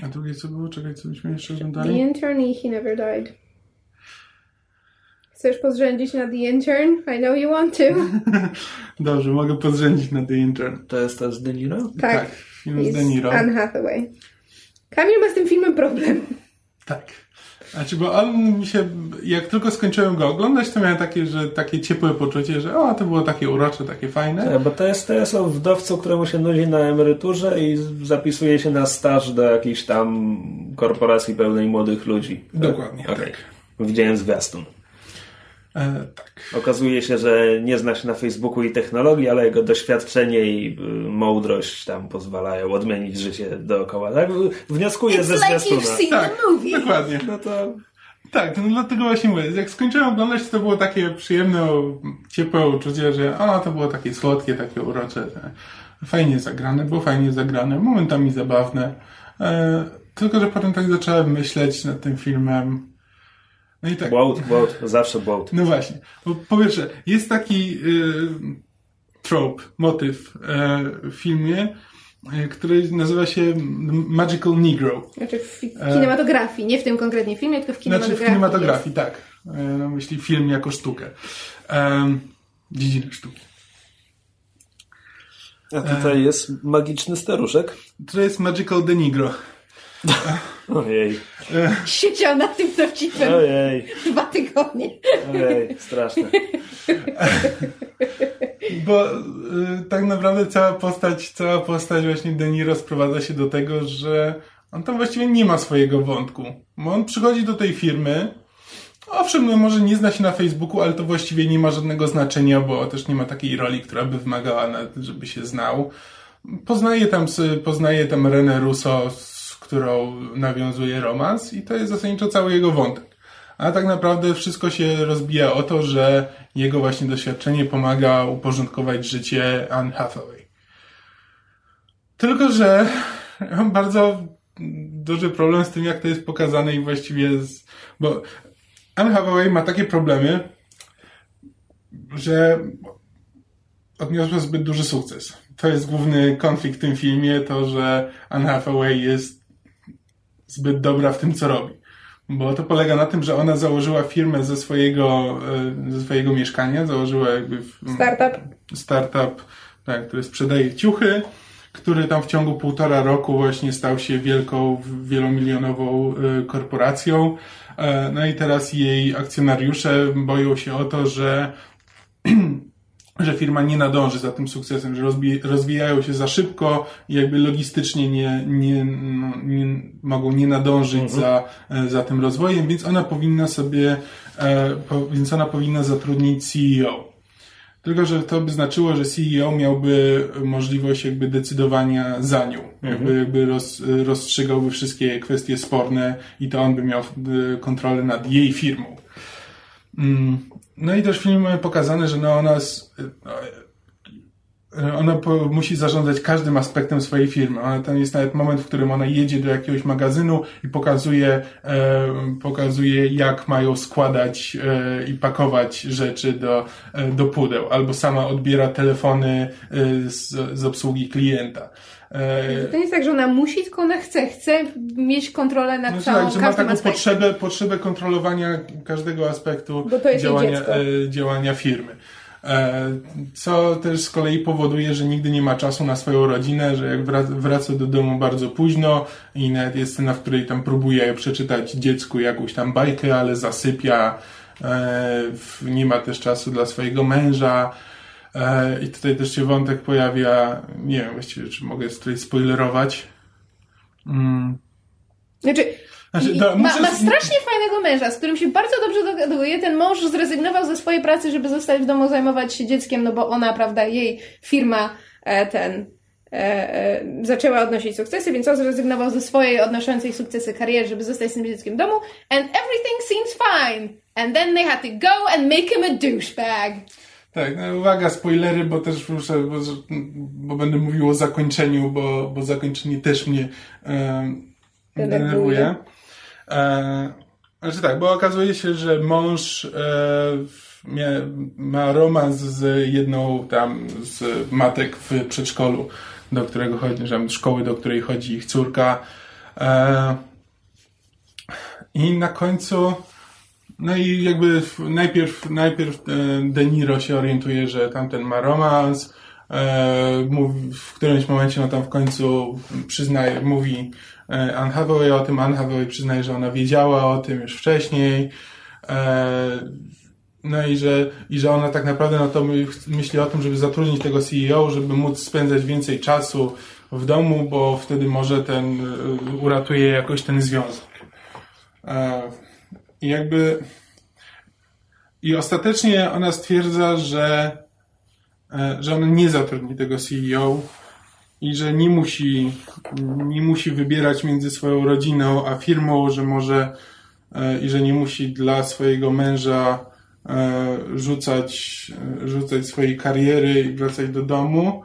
A drugie co było? Czekaj, co byśmy jeszcze The oglądali? Intern i He Never Died. Chcesz pozrzędzić na The Intern? I know you want to. Dobrze, mogę podrzędzić na The Intern. To jest to z De Niro? Tak. Tak, film z De Niro. Anne Hathaway. Kamil ma z tym filmem problem. Tak. Znaczy, bo on mi się, jak tylko skończyłem go oglądać, to miałem takie, że takie ciepłe poczucie, że o, to było takie urocze, takie fajne. Tak, bo to jest, to jest o wdowcu, któremu się nudzi na emeryturze i zapisuje się na staż do jakiejś tam korporacji pełnej młodych ludzi. Dokładnie, Okej. tak. Widziałem zwiastun. E, tak. Okazuje się, że nie zna się na Facebooku i technologii, ale jego doświadczenie i y, mądrość tam pozwalają odmienić życie dookoła. Tak? Wnioskuję ze zwiastuna. Tak, dokładnie. No to Tak, no dlatego właśnie mówię, jak skończyłem oglądać, to było takie przyjemne, ciepłe uczucie, że o, to było takie słodkie, takie urocze. Fajnie zagrane, było fajnie zagrane, momentami zabawne. E, tylko, że potem tak zacząłem myśleć nad tym filmem. No i tak. błąd, błąd, zawsze błąd. No właśnie. Bo po pierwsze, jest taki y, trope, motyw y, w filmie, y, który nazywa się Magical Negro. Znaczy w w kinematografii, nie w tym konkretnie filmie, tylko w Znaczy kinematografii. w kinematografii, tak. Y, myśli film jako sztukę. Um, dziedzinę sztuki. A tutaj jest magiczny staruszek. To jest Magical de Negro. Ojej. Siedział nad tym dowcipem ojej, dwa tygodnie. ojej, straszne. Bo y, tak naprawdę cała postać, cała postać właśnie De Niro sprowadza się do tego, że on tam właściwie nie ma swojego wątku. Bo on przychodzi do tej firmy, owszem, no może nie zna się na Facebooku, ale to właściwie nie ma żadnego znaczenia, bo też nie ma takiej roli, która by wymagała, na- żeby się znał. Poznaje tam, poznaje tam Renę Russo, z którą nawiązuje romans i to jest zasadniczo cały jego wątek. A tak naprawdę wszystko się rozbija o to, że jego właśnie doświadczenie pomaga uporządkować życie Anne Hathaway. Tylko, że mam bardzo duży problem z tym, jak to jest pokazane i właściwie z, bo Anne Hathaway ma takie problemy, że odniosła zbyt duży sukces. To jest główny konflikt w tym filmie, to, że Anne Hathaway jest zbyt dobra w tym, co robi. Bo to polega na tym, że ona założyła firmę ze swojego, e, ze swojego mieszkania, założyła jakby startup, startup tak, który sprzedaje ciuchy, który tam w ciągu półtora roku właśnie stał się wielką, wielomilionową e, korporacją. E, no i teraz jej akcjonariusze boją się o to, że że firma nie nadąży za tym sukcesem, że rozwijają się za szybko i jakby logistycznie nie, nie, no, nie mogą nie nadążyć mhm. za, e, za tym rozwojem, więc ona powinna sobie, e, po, więc ona powinna zatrudnić CEO. Tylko, że to by znaczyło, że CEO miałby możliwość jakby decydowania za nią. Mhm. Jakby, jakby roz, rozstrzygałby wszystkie kwestie sporne i to on by miał e, kontrolę nad jej firmą. Mm. No i też mamy pokazane, że no ona, e, ona musi zarządzać każdym aspektem swojej firmy. Ona, tam jest nawet moment, w którym ona jedzie do jakiegoś magazynu i pokazuje, e, pokazuje jak mają składać e, i pakować rzeczy do, e, do pudeł. Albo sama odbiera telefony e, z, z obsługi klienta. E, to nie jest tak, że ona musi, tylko ona chce. Chce mieć kontrolę nad no całą, tak, że ma taką potrzebę, potrzebę kontrolowania każdego aspektu działania, e, działania firmy. E, co też z kolei powoduje, że nigdy nie ma czasu na swoją rodzinę, że jak wraca do domu bardzo późno i nawet jest scena, w której tam próbuje przeczytać dziecku jakąś tam bajkę, ale zasypia, nie ma też czasu dla swojego męża, E, I tutaj też się wątek pojawia, nie wiem właściwie, czy mogę tutaj spoilerować. Mm. Znaczy, znaczy no, ma, ma, strasznie fajnego męża, z którym się bardzo dobrze dogaduje. Ten mąż zrezygnował ze swojej pracy, żeby zostać w domu, zajmować się dzieckiem, no bo ona, prawda, jej firma e, ten e, e, zaczęła odnosić sukcesy, więc on zrezygnował ze swojej odnoszącej sukcesy kariery, żeby zostać z tym dzieckiem w domu. And everything seems fine. And then they had to go and make him a douchebag. Tak, no uwaga, spoilery, bo też muszę, bo, bo będę mówił o zakończeniu, bo, bo zakończenie też mnie e, denerwuje. E, znaczy tak, bo okazuje się, że mąż e, mia, ma romans z jedną tam z matek w przedszkolu, do którego chodzi, że szkoły, do której chodzi ich córka. E, I na końcu no i jakby najpierw, najpierw e, De Niro się orientuje, że tamten ma romans, e, w którymś momencie no tam w końcu przyznaje, mówi e, Anne Hathaway o tym, Anne Hathaway przyznaje, że ona wiedziała o tym już wcześniej, no i że, i że ona tak naprawdę no to myśli o tym, żeby zatrudnić tego CEO, żeby móc spędzać więcej czasu w domu, bo wtedy może ten uratuje jakoś ten związek. I jakby. I ostatecznie ona stwierdza, że, e, że ona nie zatrudni tego CEO i że nie musi, nie musi wybierać między swoją rodziną a firmą, że może e, i że nie musi dla swojego męża e, rzucać, rzucać swojej kariery i wracać do domu.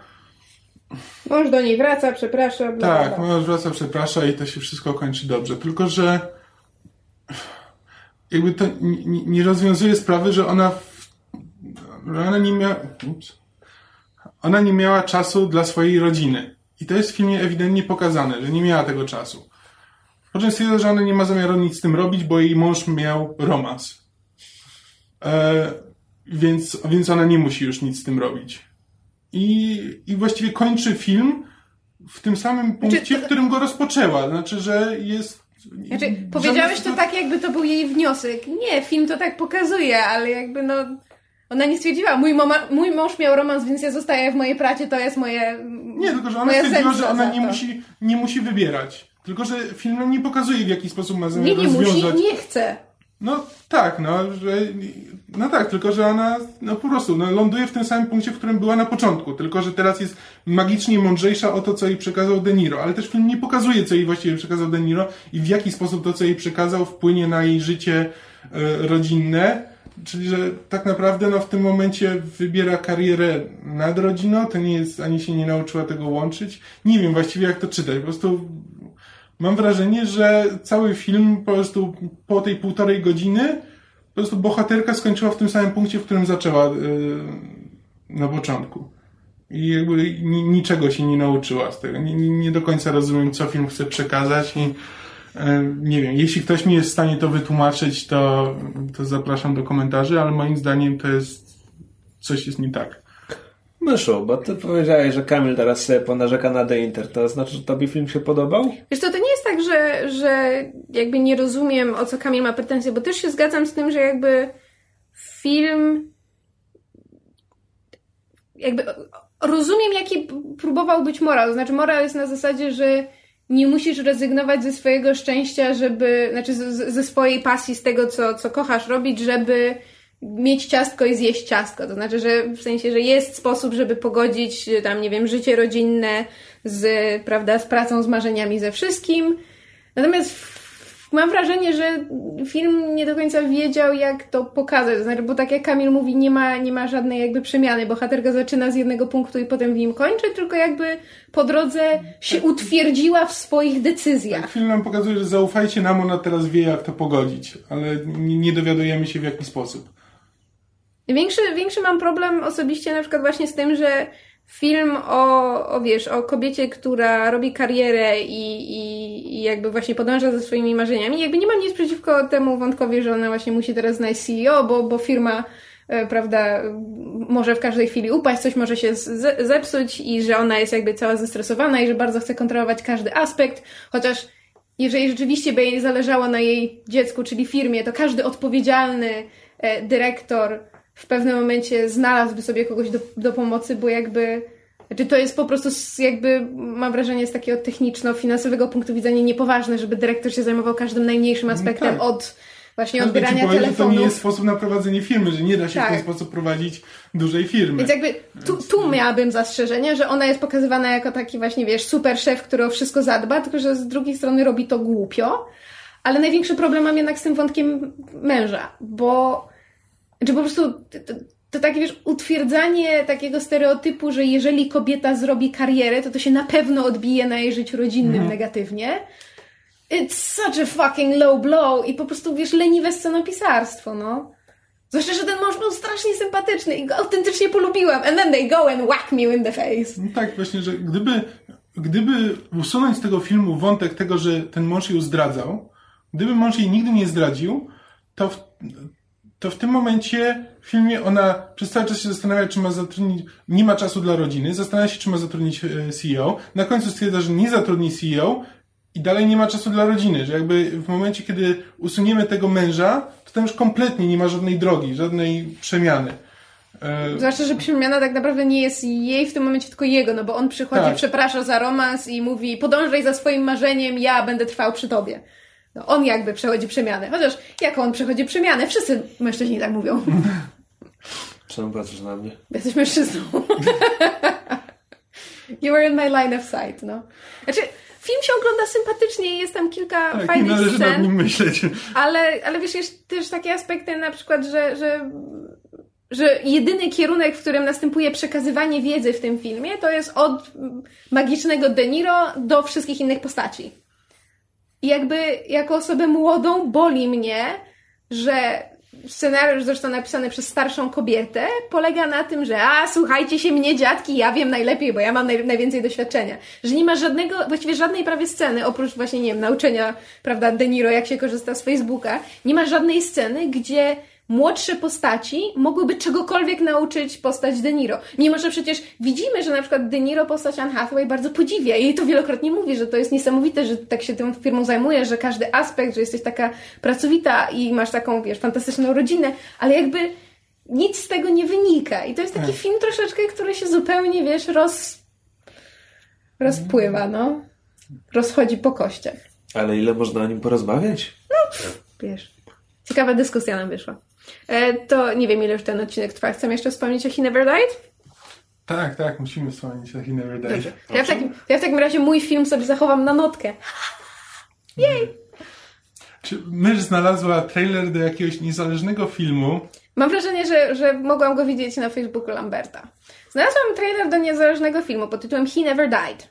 Mąż do niej wraca, przeprasza. Bla, tak, mąż wraca, przeprasza i to się wszystko kończy dobrze. Tylko, że jakby to nie, rozwiązuje sprawy, że ona, że ona nie miała, ups, ona nie miała czasu dla swojej rodziny. I to jest w filmie ewidentnie pokazane, że nie miała tego czasu. Po czym stwierdza, że ona nie ma zamiaru nic z tym robić, bo jej mąż miał romans. E, więc, więc ona nie musi już nic z tym robić. I, I właściwie kończy film w tym samym znaczy, punkcie, w którym go rozpoczęła. Znaczy, że jest znaczy, powiedziałeś to tak, jakby to był jej wniosek. Nie, film to tak pokazuje, ale jakby no... Ona nie stwierdziła, mój, mama, mój mąż miał romans, więc ja zostaję w mojej pracy, to jest moje. Nie, tylko że ona stwierdziła, że ona nie musi, nie musi wybierać. Tylko, że film nie pokazuje, w jaki sposób ma zamiar Nie, nie rozwiązać. musi, nie chce. No tak, no, że, no tak, tylko że ona no po prostu no, ląduje w tym samym punkcie, w którym była na początku, tylko że teraz jest magicznie mądrzejsza o to, co jej przekazał De Niro, ale też film nie pokazuje, co jej właściwie przekazał De Niro i w jaki sposób to, co jej przekazał, wpłynie na jej życie y, rodzinne Czyli, że tak naprawdę no, w tym momencie wybiera karierę nad rodziną, to nie jest, ani się nie nauczyła tego łączyć. Nie wiem właściwie jak to czytać. Po prostu mam wrażenie, że cały film po prostu po tej półtorej godziny po prostu bohaterka skończyła w tym samym punkcie, w którym zaczęła yy, na początku. I jakby niczego się nie nauczyła z tego. Nie, nie do końca rozumiem, co film chce przekazać i nie wiem, jeśli ktoś mi jest w stanie to wytłumaczyć, to, to zapraszam do komentarzy, ale moim zdaniem to jest coś jest nie tak. Myszu, bo ty powiedziałeś, że Kamil teraz sobie ponarzeka na The Inter, to znaczy, że tobie film się podobał? Wiesz to, to nie jest tak, że, że jakby nie rozumiem, o co Kamil ma pretensje, bo też się zgadzam z tym, że jakby film jakby rozumiem, jaki próbował być morał. Znaczy, morał jest na zasadzie, że nie musisz rezygnować ze swojego szczęścia, żeby, znaczy ze swojej pasji, z tego, co, co kochasz robić, żeby mieć ciastko i zjeść ciastko. To znaczy, że w sensie, że jest sposób, żeby pogodzić tam, nie wiem, życie rodzinne z, prawda, z pracą, z marzeniami, ze wszystkim. Natomiast mam wrażenie, że film nie do końca wiedział, jak to pokazać. Znaczy, bo tak jak Kamil mówi, nie ma, nie ma żadnej jakby przemiany. Bohaterka zaczyna z jednego punktu i potem w nim kończy, tylko jakby po drodze się utwierdziła w swoich decyzjach. Tak, film nam pokazuje, że zaufajcie nam, ona teraz wie, jak to pogodzić, ale nie, nie dowiadujemy się w jaki sposób. Większy, większy mam problem osobiście na przykład właśnie z tym, że film o, o wiesz, o kobiecie, która robi karierę i, i, i jakby właśnie podąża za swoimi marzeniami. Jakby nie mam nic przeciwko temu wątkowi, że ona właśnie musi teraz znaleźć CEO, bo, bo firma e, prawda, może w każdej chwili upaść, coś może się zepsuć i że ona jest jakby cała zestresowana i że bardzo chce kontrolować każdy aspekt, chociaż jeżeli rzeczywiście by jej zależało na jej dziecku, czyli firmie, to każdy odpowiedzialny e, dyrektor w pewnym momencie znalazłby sobie kogoś do, do pomocy, bo jakby znaczy to jest po prostu jakby, mam wrażenie, z takiego techniczno-finansowego punktu widzenia niepoważne, żeby dyrektor się zajmował każdym najmniejszym mm, aspektem tak. od właśnie Każdy odbierania ci powie, telefonu. to nie jest sposób na prowadzenie firmy, że nie da się tak. w ten tak. sposób prowadzić dużej firmy. Więc jakby tu, tu miałabym zastrzeżenie, że ona jest pokazywana jako taki właśnie, wiesz, super szef, który o wszystko zadba, tylko że z drugiej strony robi to głupio. Ale największy problem mam jednak z tym wątkiem męża, bo czy po prostu to, to takie, wiesz, utwierdzanie takiego stereotypu, że jeżeli kobieta zrobi karierę, to to się na pewno odbije na jej życiu rodzinnym mm. negatywnie. It's such a fucking low blow i po prostu, wiesz, leniwe scenopisarstwo, no. Zwłaszcza, że ten mąż był strasznie sympatyczny i go autentycznie polubiłam. And then they go and whack me in the face. No tak, właśnie, że gdyby, gdyby usunąć z tego filmu wątek tego, że ten mąż ją zdradzał, gdyby mąż jej nigdy nie zdradził, to, to w tym momencie w filmie ona przez cały czas się zastanawia, czy ma zatrudnić, nie ma czasu dla rodziny, zastanawia się, czy ma zatrudnić e, CEO, na końcu stwierdza, że nie zatrudni CEO i dalej nie ma czasu dla rodziny, że jakby w momencie, kiedy usuniemy tego męża, to tam już kompletnie nie ma żadnej drogi, żadnej przemiany. E, Zwłaszcza, że przemiana tak naprawdę nie jest jej w tym momencie, tylko jego, no bo on przychodzi, tak. przeprasza za romans i mówi podążaj za swoim marzeniem, ja będę trwał przy tobie. No, on jakby przechodzi przemianę. Chociaż jak on przechodzi przemianę? Wszyscy mężczyźni tak mówią. Czemu patrzysz na mnie? Jesteś mężczyzną. you were in my line of sight, no. Znaczy, film się ogląda sympatycznie i jest tam kilka tak, fajnych nie należy scen. nad nim myśleć. Ale, ale wiesz, jest też takie aspekty na przykład, że, że że jedyny kierunek, w którym następuje przekazywanie wiedzy w tym filmie, to jest od magicznego De Niro do wszystkich innych postaci. I jakby jako osobę młodą boli mnie, że scenariusz zresztą napisany przez starszą kobietę polega na tym, że a słuchajcie się mnie dziadki, ja wiem najlepiej, bo ja mam naj, najwięcej doświadczenia. Że nie ma żadnego, właściwie żadnej prawie sceny, oprócz właśnie, nie wiem, nauczenia, prawda, De Niro, jak się korzysta z Facebooka, nie ma żadnej sceny, gdzie młodsze postaci mogłyby czegokolwiek nauczyć postać De Niro. Mimo, że przecież widzimy, że na przykład De Niro postać Anne Hathaway bardzo podziwia i jej to wielokrotnie mówi, że to jest niesamowite, że tak się tą firmą zajmujesz, że każdy aspekt, że jesteś taka pracowita i masz taką, wiesz, fantastyczną rodzinę, ale jakby nic z tego nie wynika. I to jest taki hmm. film troszeczkę, który się zupełnie, wiesz, roz... rozpływa, no. Rozchodzi po kościach. Ale ile można o nim porozmawiać? No, wiesz. Ciekawa dyskusja nam wyszła. E, to nie wiem, ile już ten odcinek trwa. Chcemy jeszcze wspomnieć o He Never Died? Tak, tak, musimy wspomnieć o He Never Died. Dobrze. Ja w, takim, ja w takim razie mój film sobie zachowam na notkę. Jej! Czy mysz znalazła trailer do jakiegoś niezależnego filmu? Mam wrażenie, że, że mogłam go widzieć na Facebooku Lamberta. Znalazłam trailer do niezależnego filmu pod tytułem He Never Died.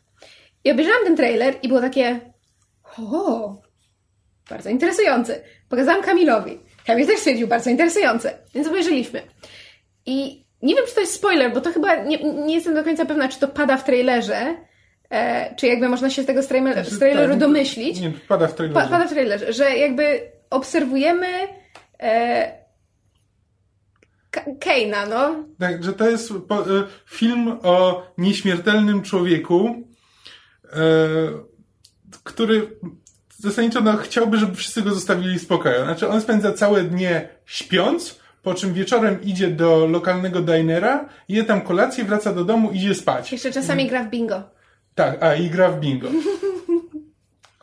I obejrzałam ten trailer i było takie o, bardzo interesujący. Pokazałam Kamilowi. Kamil też stwierdził, bardzo interesujące. Więc obejrzeliśmy. I nie wiem, czy to jest spoiler, bo to chyba nie, nie jestem do końca pewna, czy to pada w trailerze, e, czy jakby można się z tego z, trailer, z traileru Tak, domyślić. Nie, pada w trailerze. Pa, pada w trailerze, że jakby obserwujemy e, Kane'a, no. Tak, że to jest po, e, film o nieśmiertelnym człowieku, e, który zasadniczo no, chciałby, żeby wszyscy go zostawili w spokoju. Znaczy on spędza całe dnie śpiąc, po czym wieczorem idzie do lokalnego dinera, je tam kolację, wraca do domu, idzie spać. Jeszcze czasami gra w bingo. Tak, a i gra w bingo.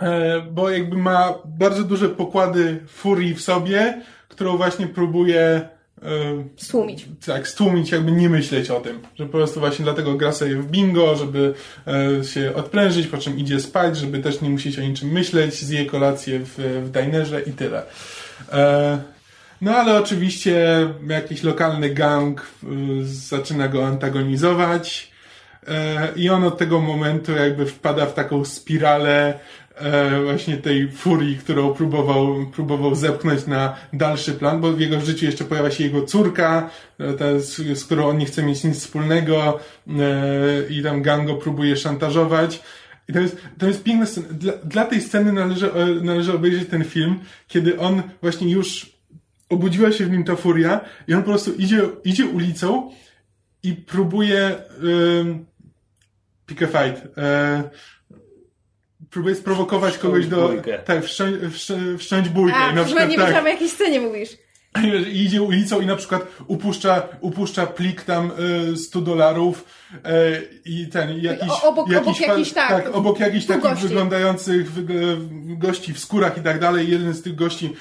E, bo jakby ma bardzo duże pokłady furii w sobie, którą właśnie próbuje Stłumić. tak, stłumić, jakby nie myśleć o tym. Że po prostu właśnie dlatego gra sobie w bingo, żeby e, się odprężyć, po czym idzie spać, żeby też nie musieć o niczym myśleć, zje kolację w, w dinerze i tyle. E, no ale oczywiście jakiś lokalny gang e, zaczyna go antagonizować i on od tego momentu jakby wpada w taką spiralę e, właśnie tej furii, którą próbował, próbował zepchnąć na dalszy plan, bo w jego życiu jeszcze pojawia się jego córka, e, ta, z, z którą on nie chce mieć nic wspólnego e, i tam gang go próbuje szantażować. I to jest, to jest piękna scena. Dla, dla tej sceny należy, e, należy obejrzeć ten film, kiedy on właśnie już obudziła się w nim ta furia i on po prostu idzie, idzie ulicą i próbuje pick a fight. Próbuje sprowokować kogoś do... bójkę. Tak, wszcząć, wszczą- wszcząć bójkę. A, na przykład nie tak, wiedziałam, o jakiej scenie mówisz. i idzie ulicą i na przykład upuszcza, upuszcza plik tam y, 100 dolarów y, i ten jakiś, O- obok- obok fa- jakichś, tak, obok jakichś takich gości. wyglądających wyg- gości w skórach i tak dalej. Jeden z tych gości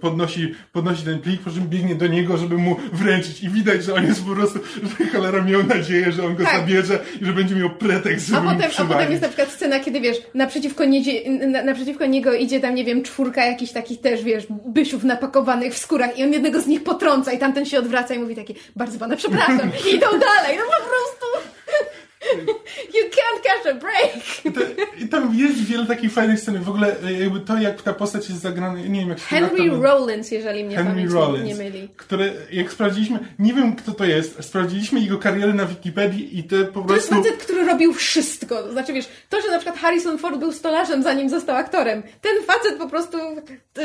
podnosi, podnosi ten plik, po czym biegnie do niego, żeby mu wręczyć. I widać, że on jest po prostu, że cholera miał nadzieję, że on go Tak. zabierze i że będzie miał pretekst, żeby A potem, a potem jest na przykład scena, kiedy wiesz, naprzeciwko, niedzie, na, naprzeciwko niego idzie tam, nie wiem, czwórka jakichś takich też, wiesz, bysiów napakowanych w skórach i on jednego z nich potrąca i tamten się odwraca i mówi taki, bardzo pana przepraszam, i idą dalej, no po prostu you can't catch a break. I, to, I tam jest wiele takich fajnych scen. W ogóle e, jakby to, jak ta postać jest zagrana, nie wiem jak się Henry aktor- Rollins, jeżeli mnie Henry pamięć Rollins, nie myli. który, jak sprawdziliśmy, nie wiem kto to jest, sprawdziliśmy jego karierę na Wikipedii i te po To jest prostu... facet, który robił wszystko. To Znaczy, wiesz, to, że na przykład Harrison Ford był stolarzem, zanim został aktorem. Ten facet po prostu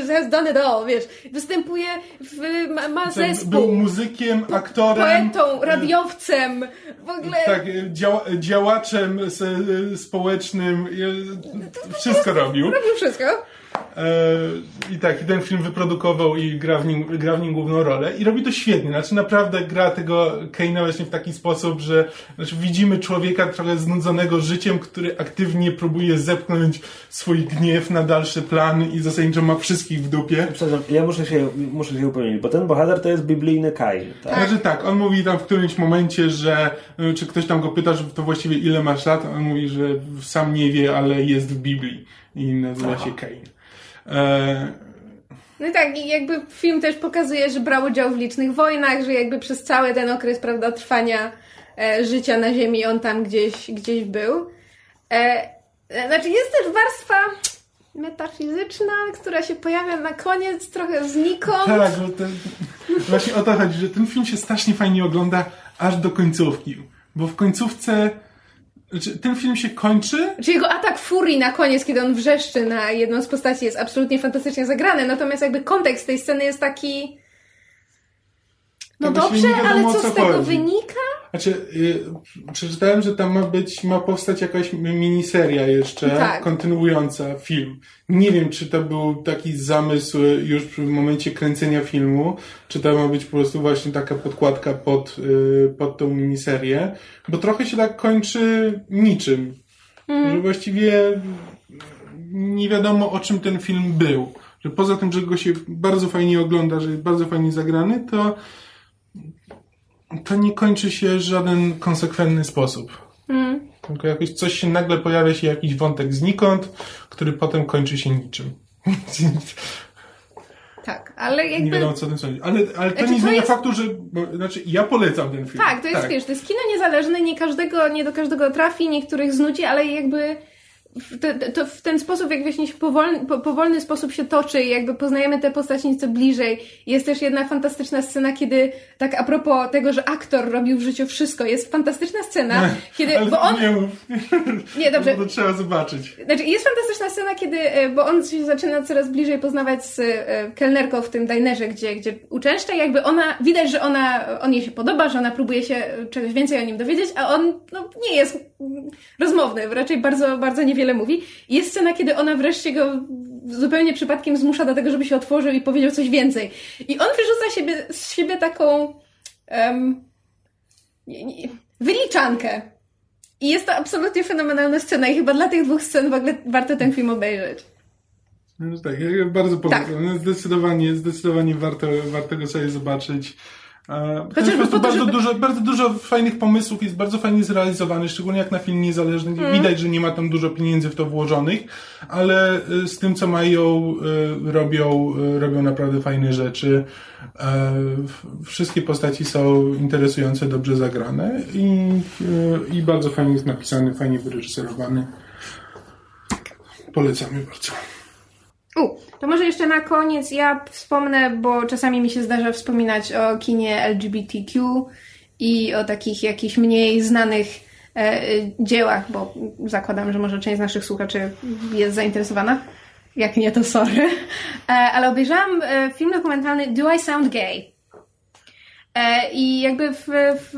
has done it all, wiesz. Występuje, w, ma, ma Był zespół. muzykiem, aktorem, Poetą, radiowcem, w ogóle... tak, e, działa, działaczem e, społecznym, wszystko robił. Robił wszystko. E, I tak, i ten film wyprodukował i gra w, nim, gra w nim główną rolę. I robi to świetnie. Znaczy naprawdę gra tego Kane'a właśnie w taki sposób, że znaczy, widzimy człowieka trochę znudzonego życiem, który aktywnie próbuje zepchnąć swój gniew na dalszy plan i zasadniczo ma wszystkich w dupie. Przepraszam, ja muszę się, muszę się upewnić, bo ten bohater to jest biblijny Kain. Tak? Znaczy tak, on mówi tam w którymś momencie, że y, czy ktoś tam go pyta, że to właściwie ile masz lat, on mówi, że sam nie wie, ale jest w Biblii i nazywa się Kain. No i tak, jakby film też pokazuje, że brał udział w licznych wojnach, że jakby przez cały ten okres, prawda, trwania e, życia na Ziemi on tam gdzieś, gdzieś był. E, e, znaczy jest też warstwa metafizyczna, która się pojawia na koniec trochę znikąd. Tak, bo ten, właśnie o to chodzi, że ten film się strasznie fajnie ogląda aż do końcówki. Bo w końcówce ten film się kończy. Czy jego atak furii na koniec, kiedy on wrzeszczy na jedną z postaci jest absolutnie fantastycznie zagrany, natomiast jakby kontekst tej sceny jest taki... No dobrze, ale co co z tego chodzi. wynika? Znaczy, y, przeczytałem, że tam ma być, ma powstać jakaś miniseria jeszcze, Tak. kontynuująca film. Nie wiem, czy to był taki zamysł już w momencie kręcenia filmu, czy to ma być po prostu właśnie taka podkładka pod, y, pod tą miniserię, bo trochę się tak kończy niczym. Że właściwie nie wiadomo, o czym ten film był. Że poza tym, że go się bardzo fajnie ogląda, że jest bardzo fajnie zagrany, to to nie kończy się w żaden konsekwentny sposób. Tylko jakoś coś się nagle pojawia się jakiś wątek znikąd, który potem kończy się niczym. Tak, ale jakby... Nie wiadomo, co o tym sądzić. Ale, ale to Znaczy, nie zmienia jest- faktu, że... Bo, znaczy, ja polecam ten film. Tak, to jest, wiesz, to jest kino niezależne, nie każdego, nie do każdego trafi, niektórych znudzi, ale jakby to, to w ten sposób, jak właśnie się powolny, po, powolny sposób się toczy i jakby poznajemy te postaci nieco bliżej. Jest też jedna fantastyczna scena, kiedy, tak a propos tego, że aktor robił w życiu wszystko, jest fantastyczna scena, kiedy, Ale bo on... nie mów. Nie, dobrze. Bo to trzeba zobaczyć. Znaczy, jest fantastyczna scena, kiedy, e, bo on się zaczyna coraz bliżej poznawać z e, kelnerką w tym dinerze, gdzie, gdzie uczęszcza i jakby ona, widać, że ona, on jej się podoba, że ona próbuje się czegoś więcej o nim dowiedzieć, a on no, nie jest mm, rozmowny, raczej bardzo, bardzo niewiele mówi. Jest scena, kiedy ona wreszcie go zupełnie przypadkiem zmusza do tego, żeby się otworzył i powiedział coś więcej. I on wyrzuca siebie, z siebie taką nie- wyliczankę. I jest to absolutnie fenomenalna scena i chyba dla tych dwóch scen w ogóle warto ten film obejrzeć. No tak, bardzo polecam. No, Zdecydowanie, zdecydowanie warto, warto go sobie zobaczyć. Po to, bardzo, żeby- dużo, bardzo dużo fajnych pomysłów, jest bardzo fajnie zrealizowany, szczególnie jak na film niezależny. Mhm. Widać, że nie ma tam dużo pieniędzy w to włożonych, ale e, z tym, co mają, e, robią, e, robią naprawdę fajne rzeczy. E, Wszystkie postaci są interesujące, dobrze zagrane i, i bardzo fajnie jest napisany, fajnie wyreżyserowany. Polecamy bardzo. U, to może jeszcze na koniec ja wspomnę, bo czasami mi się zdarza wspominać o kinie LGBTQ i o takich jakichś mniej znanych e, e, dziełach, bo zakładam, że może część z naszych słuchaczy jest zainteresowana. Jak nie, to sorry. E, ale obejrzałam e, film dokumentalny Do I Sound Gay? E, I jakby w, w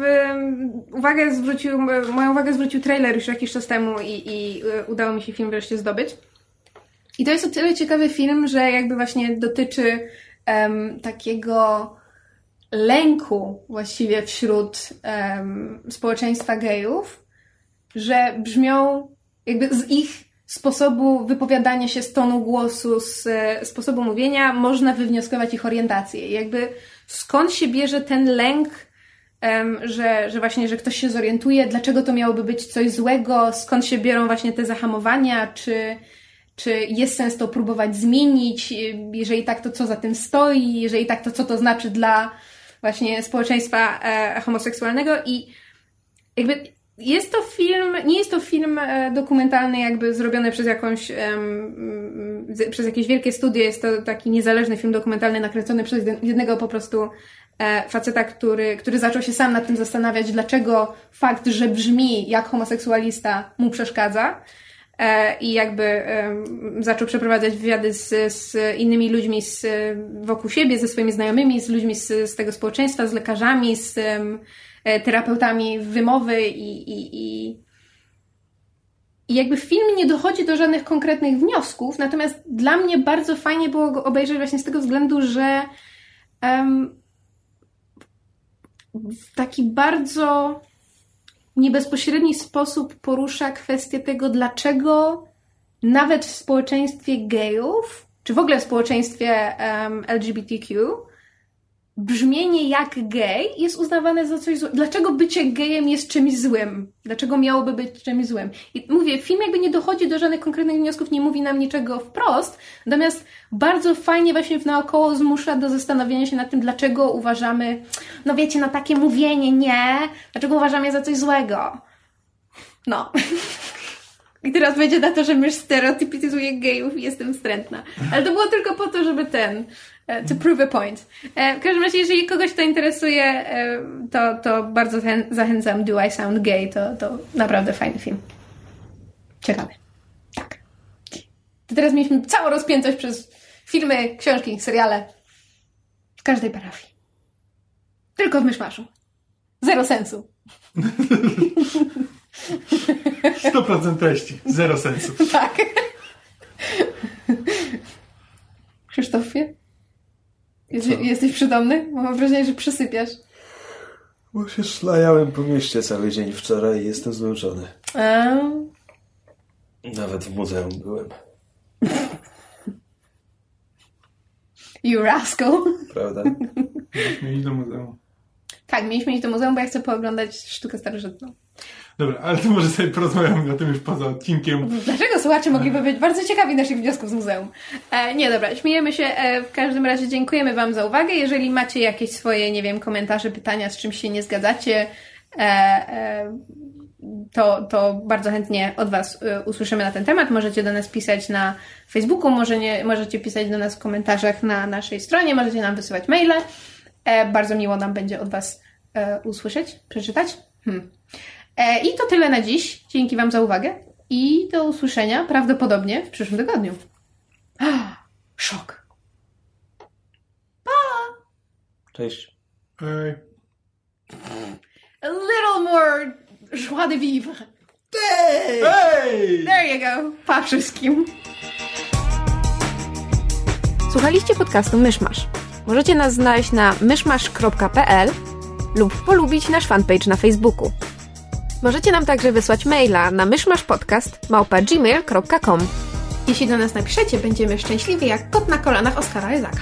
uwagę zwrócił, moją uwagę zwrócił trailer już jakiś czas temu i, i e, udało mi się film wreszcie zdobyć. I to jest o tyle ciekawy film, że jakby właśnie dotyczy em, takiego lęku właściwie wśród em, społeczeństwa gejów, że brzmią jakby z ich sposobu wypowiadania się, z tonu głosu, z e, sposobu mówienia można wywnioskować ich orientację. I jakby skąd się bierze ten lęk, em, że, że właśnie, że ktoś się zorientuje, dlaczego to miałoby być coś złego, skąd się biorą właśnie te zahamowania, czy, czy jest sens to próbować zmienić, jeżeli tak, to co za tym stoi, jeżeli tak, to co to znaczy dla właśnie społeczeństwa e, homoseksualnego? I jakby jest to film, nie jest to film e, dokumentalny jakby zrobiony przez jakąś, przez jakieś wielkie studio, jest to taki niezależny film dokumentalny nakręcony przez jednego po prostu e, faceta, który, który zaczął się sam nad tym zastanawiać, dlaczego fakt, że brzmi jak homoseksualista mu przeszkadza i jakby zaczął przeprowadzać wywiady z, z innymi ludźmi z, wokół siebie, ze swoimi znajomymi, z ludźmi z, z tego społeczeństwa, z lekarzami, z e, terapeutami wymowy i, i, i, i jakby film nie dochodzi do żadnych konkretnych wniosków, natomiast dla mnie bardzo fajnie było go obejrzeć właśnie z tego względu, że em, w taki bardzo niebezpośredni sposób porusza kwestię tego, dlaczego nawet w społeczeństwie gejów, czy w ogóle w społeczeństwie em, LGBTQ, brzmienie jak gej jest uznawane za coś złego. Dlaczego bycie gejem jest czymś złym? Dlaczego miałoby być czymś złym? I mówię, film jakby nie dochodzi do żadnych konkretnych wniosków, nie mówi nam niczego wprost, natomiast bardzo fajnie właśnie w naokoło zmusza do zastanowienia się nad tym, dlaczego uważamy, no wiecie, na takie mówienie nie, dlaczego uważamy za coś złego. No. I teraz będzie na to, że mysz stereotypizuję gejów i jestem wstrętna. Ale to było tylko po to, żeby ten, to prove a point. E, W każdym razie, jeżeli kogoś to interesuje, e, to, to bardzo zachę- zachęcam Do I Sound Gay, to, to naprawdę fajny film. Ciekawy. Tak. To teraz mieliśmy całą rozpiętość przez filmy, książki, seriale. W każdej parafii. Tylko w myszmaszu. Zero sensu. 100% treści, zero sensu. Tak. Krzysztofie? Jesteś, jesteś przytomny? Mam wrażenie, że przysypiasz. Bo się szlajałem po mieście cały dzień wczoraj i jestem zmęczony. A, Nawet w muzeum byłem. you rascal. Prawda? Mieli do muzeum. Tak, mieliśmy iść do muzeum, bo ja chcę pooglądać sztukę starożytną. Dobra, ale to może sobie porozmawiamy o tym już poza odcinkiem. Dlaczego słuchacze mogliby być bardzo ciekawi naszych wniosków z muzeum? E, nie, dobra, śmiejemy się. E, w każdym razie dziękujemy Wam za uwagę. Jeżeli macie jakieś swoje, nie wiem, komentarze, pytania, z czymś się nie zgadzacie, e, e, to, to bardzo chętnie od Was e, usłyszymy na ten temat. Możecie do nas pisać na Facebooku, może nie, możecie pisać do nas w komentarzach na naszej stronie, możecie nam wysyłać maile. E, bardzo miło nam będzie od Was e, usłyszeć, przeczytać. Hmm. E, I to tyle na dziś. Dzięki Wam za uwagę i do usłyszenia prawdopodobnie w przyszłym tygodniu. Szok. Cześć. Ej. A little more joie de vivre. Ej! There you go. Pa wszystkim. Słuchaliście podcastu Myszmasz. Możecie nas znaleźć na myszmasz.pl lub polubić nasz fanpage na Facebooku. Możecie nam także wysłać maila na myszmaszpodcast@gmail.com. Jeśli do nas napiszecie, będziemy szczęśliwi jak kot na kolanach Oskara Izaka.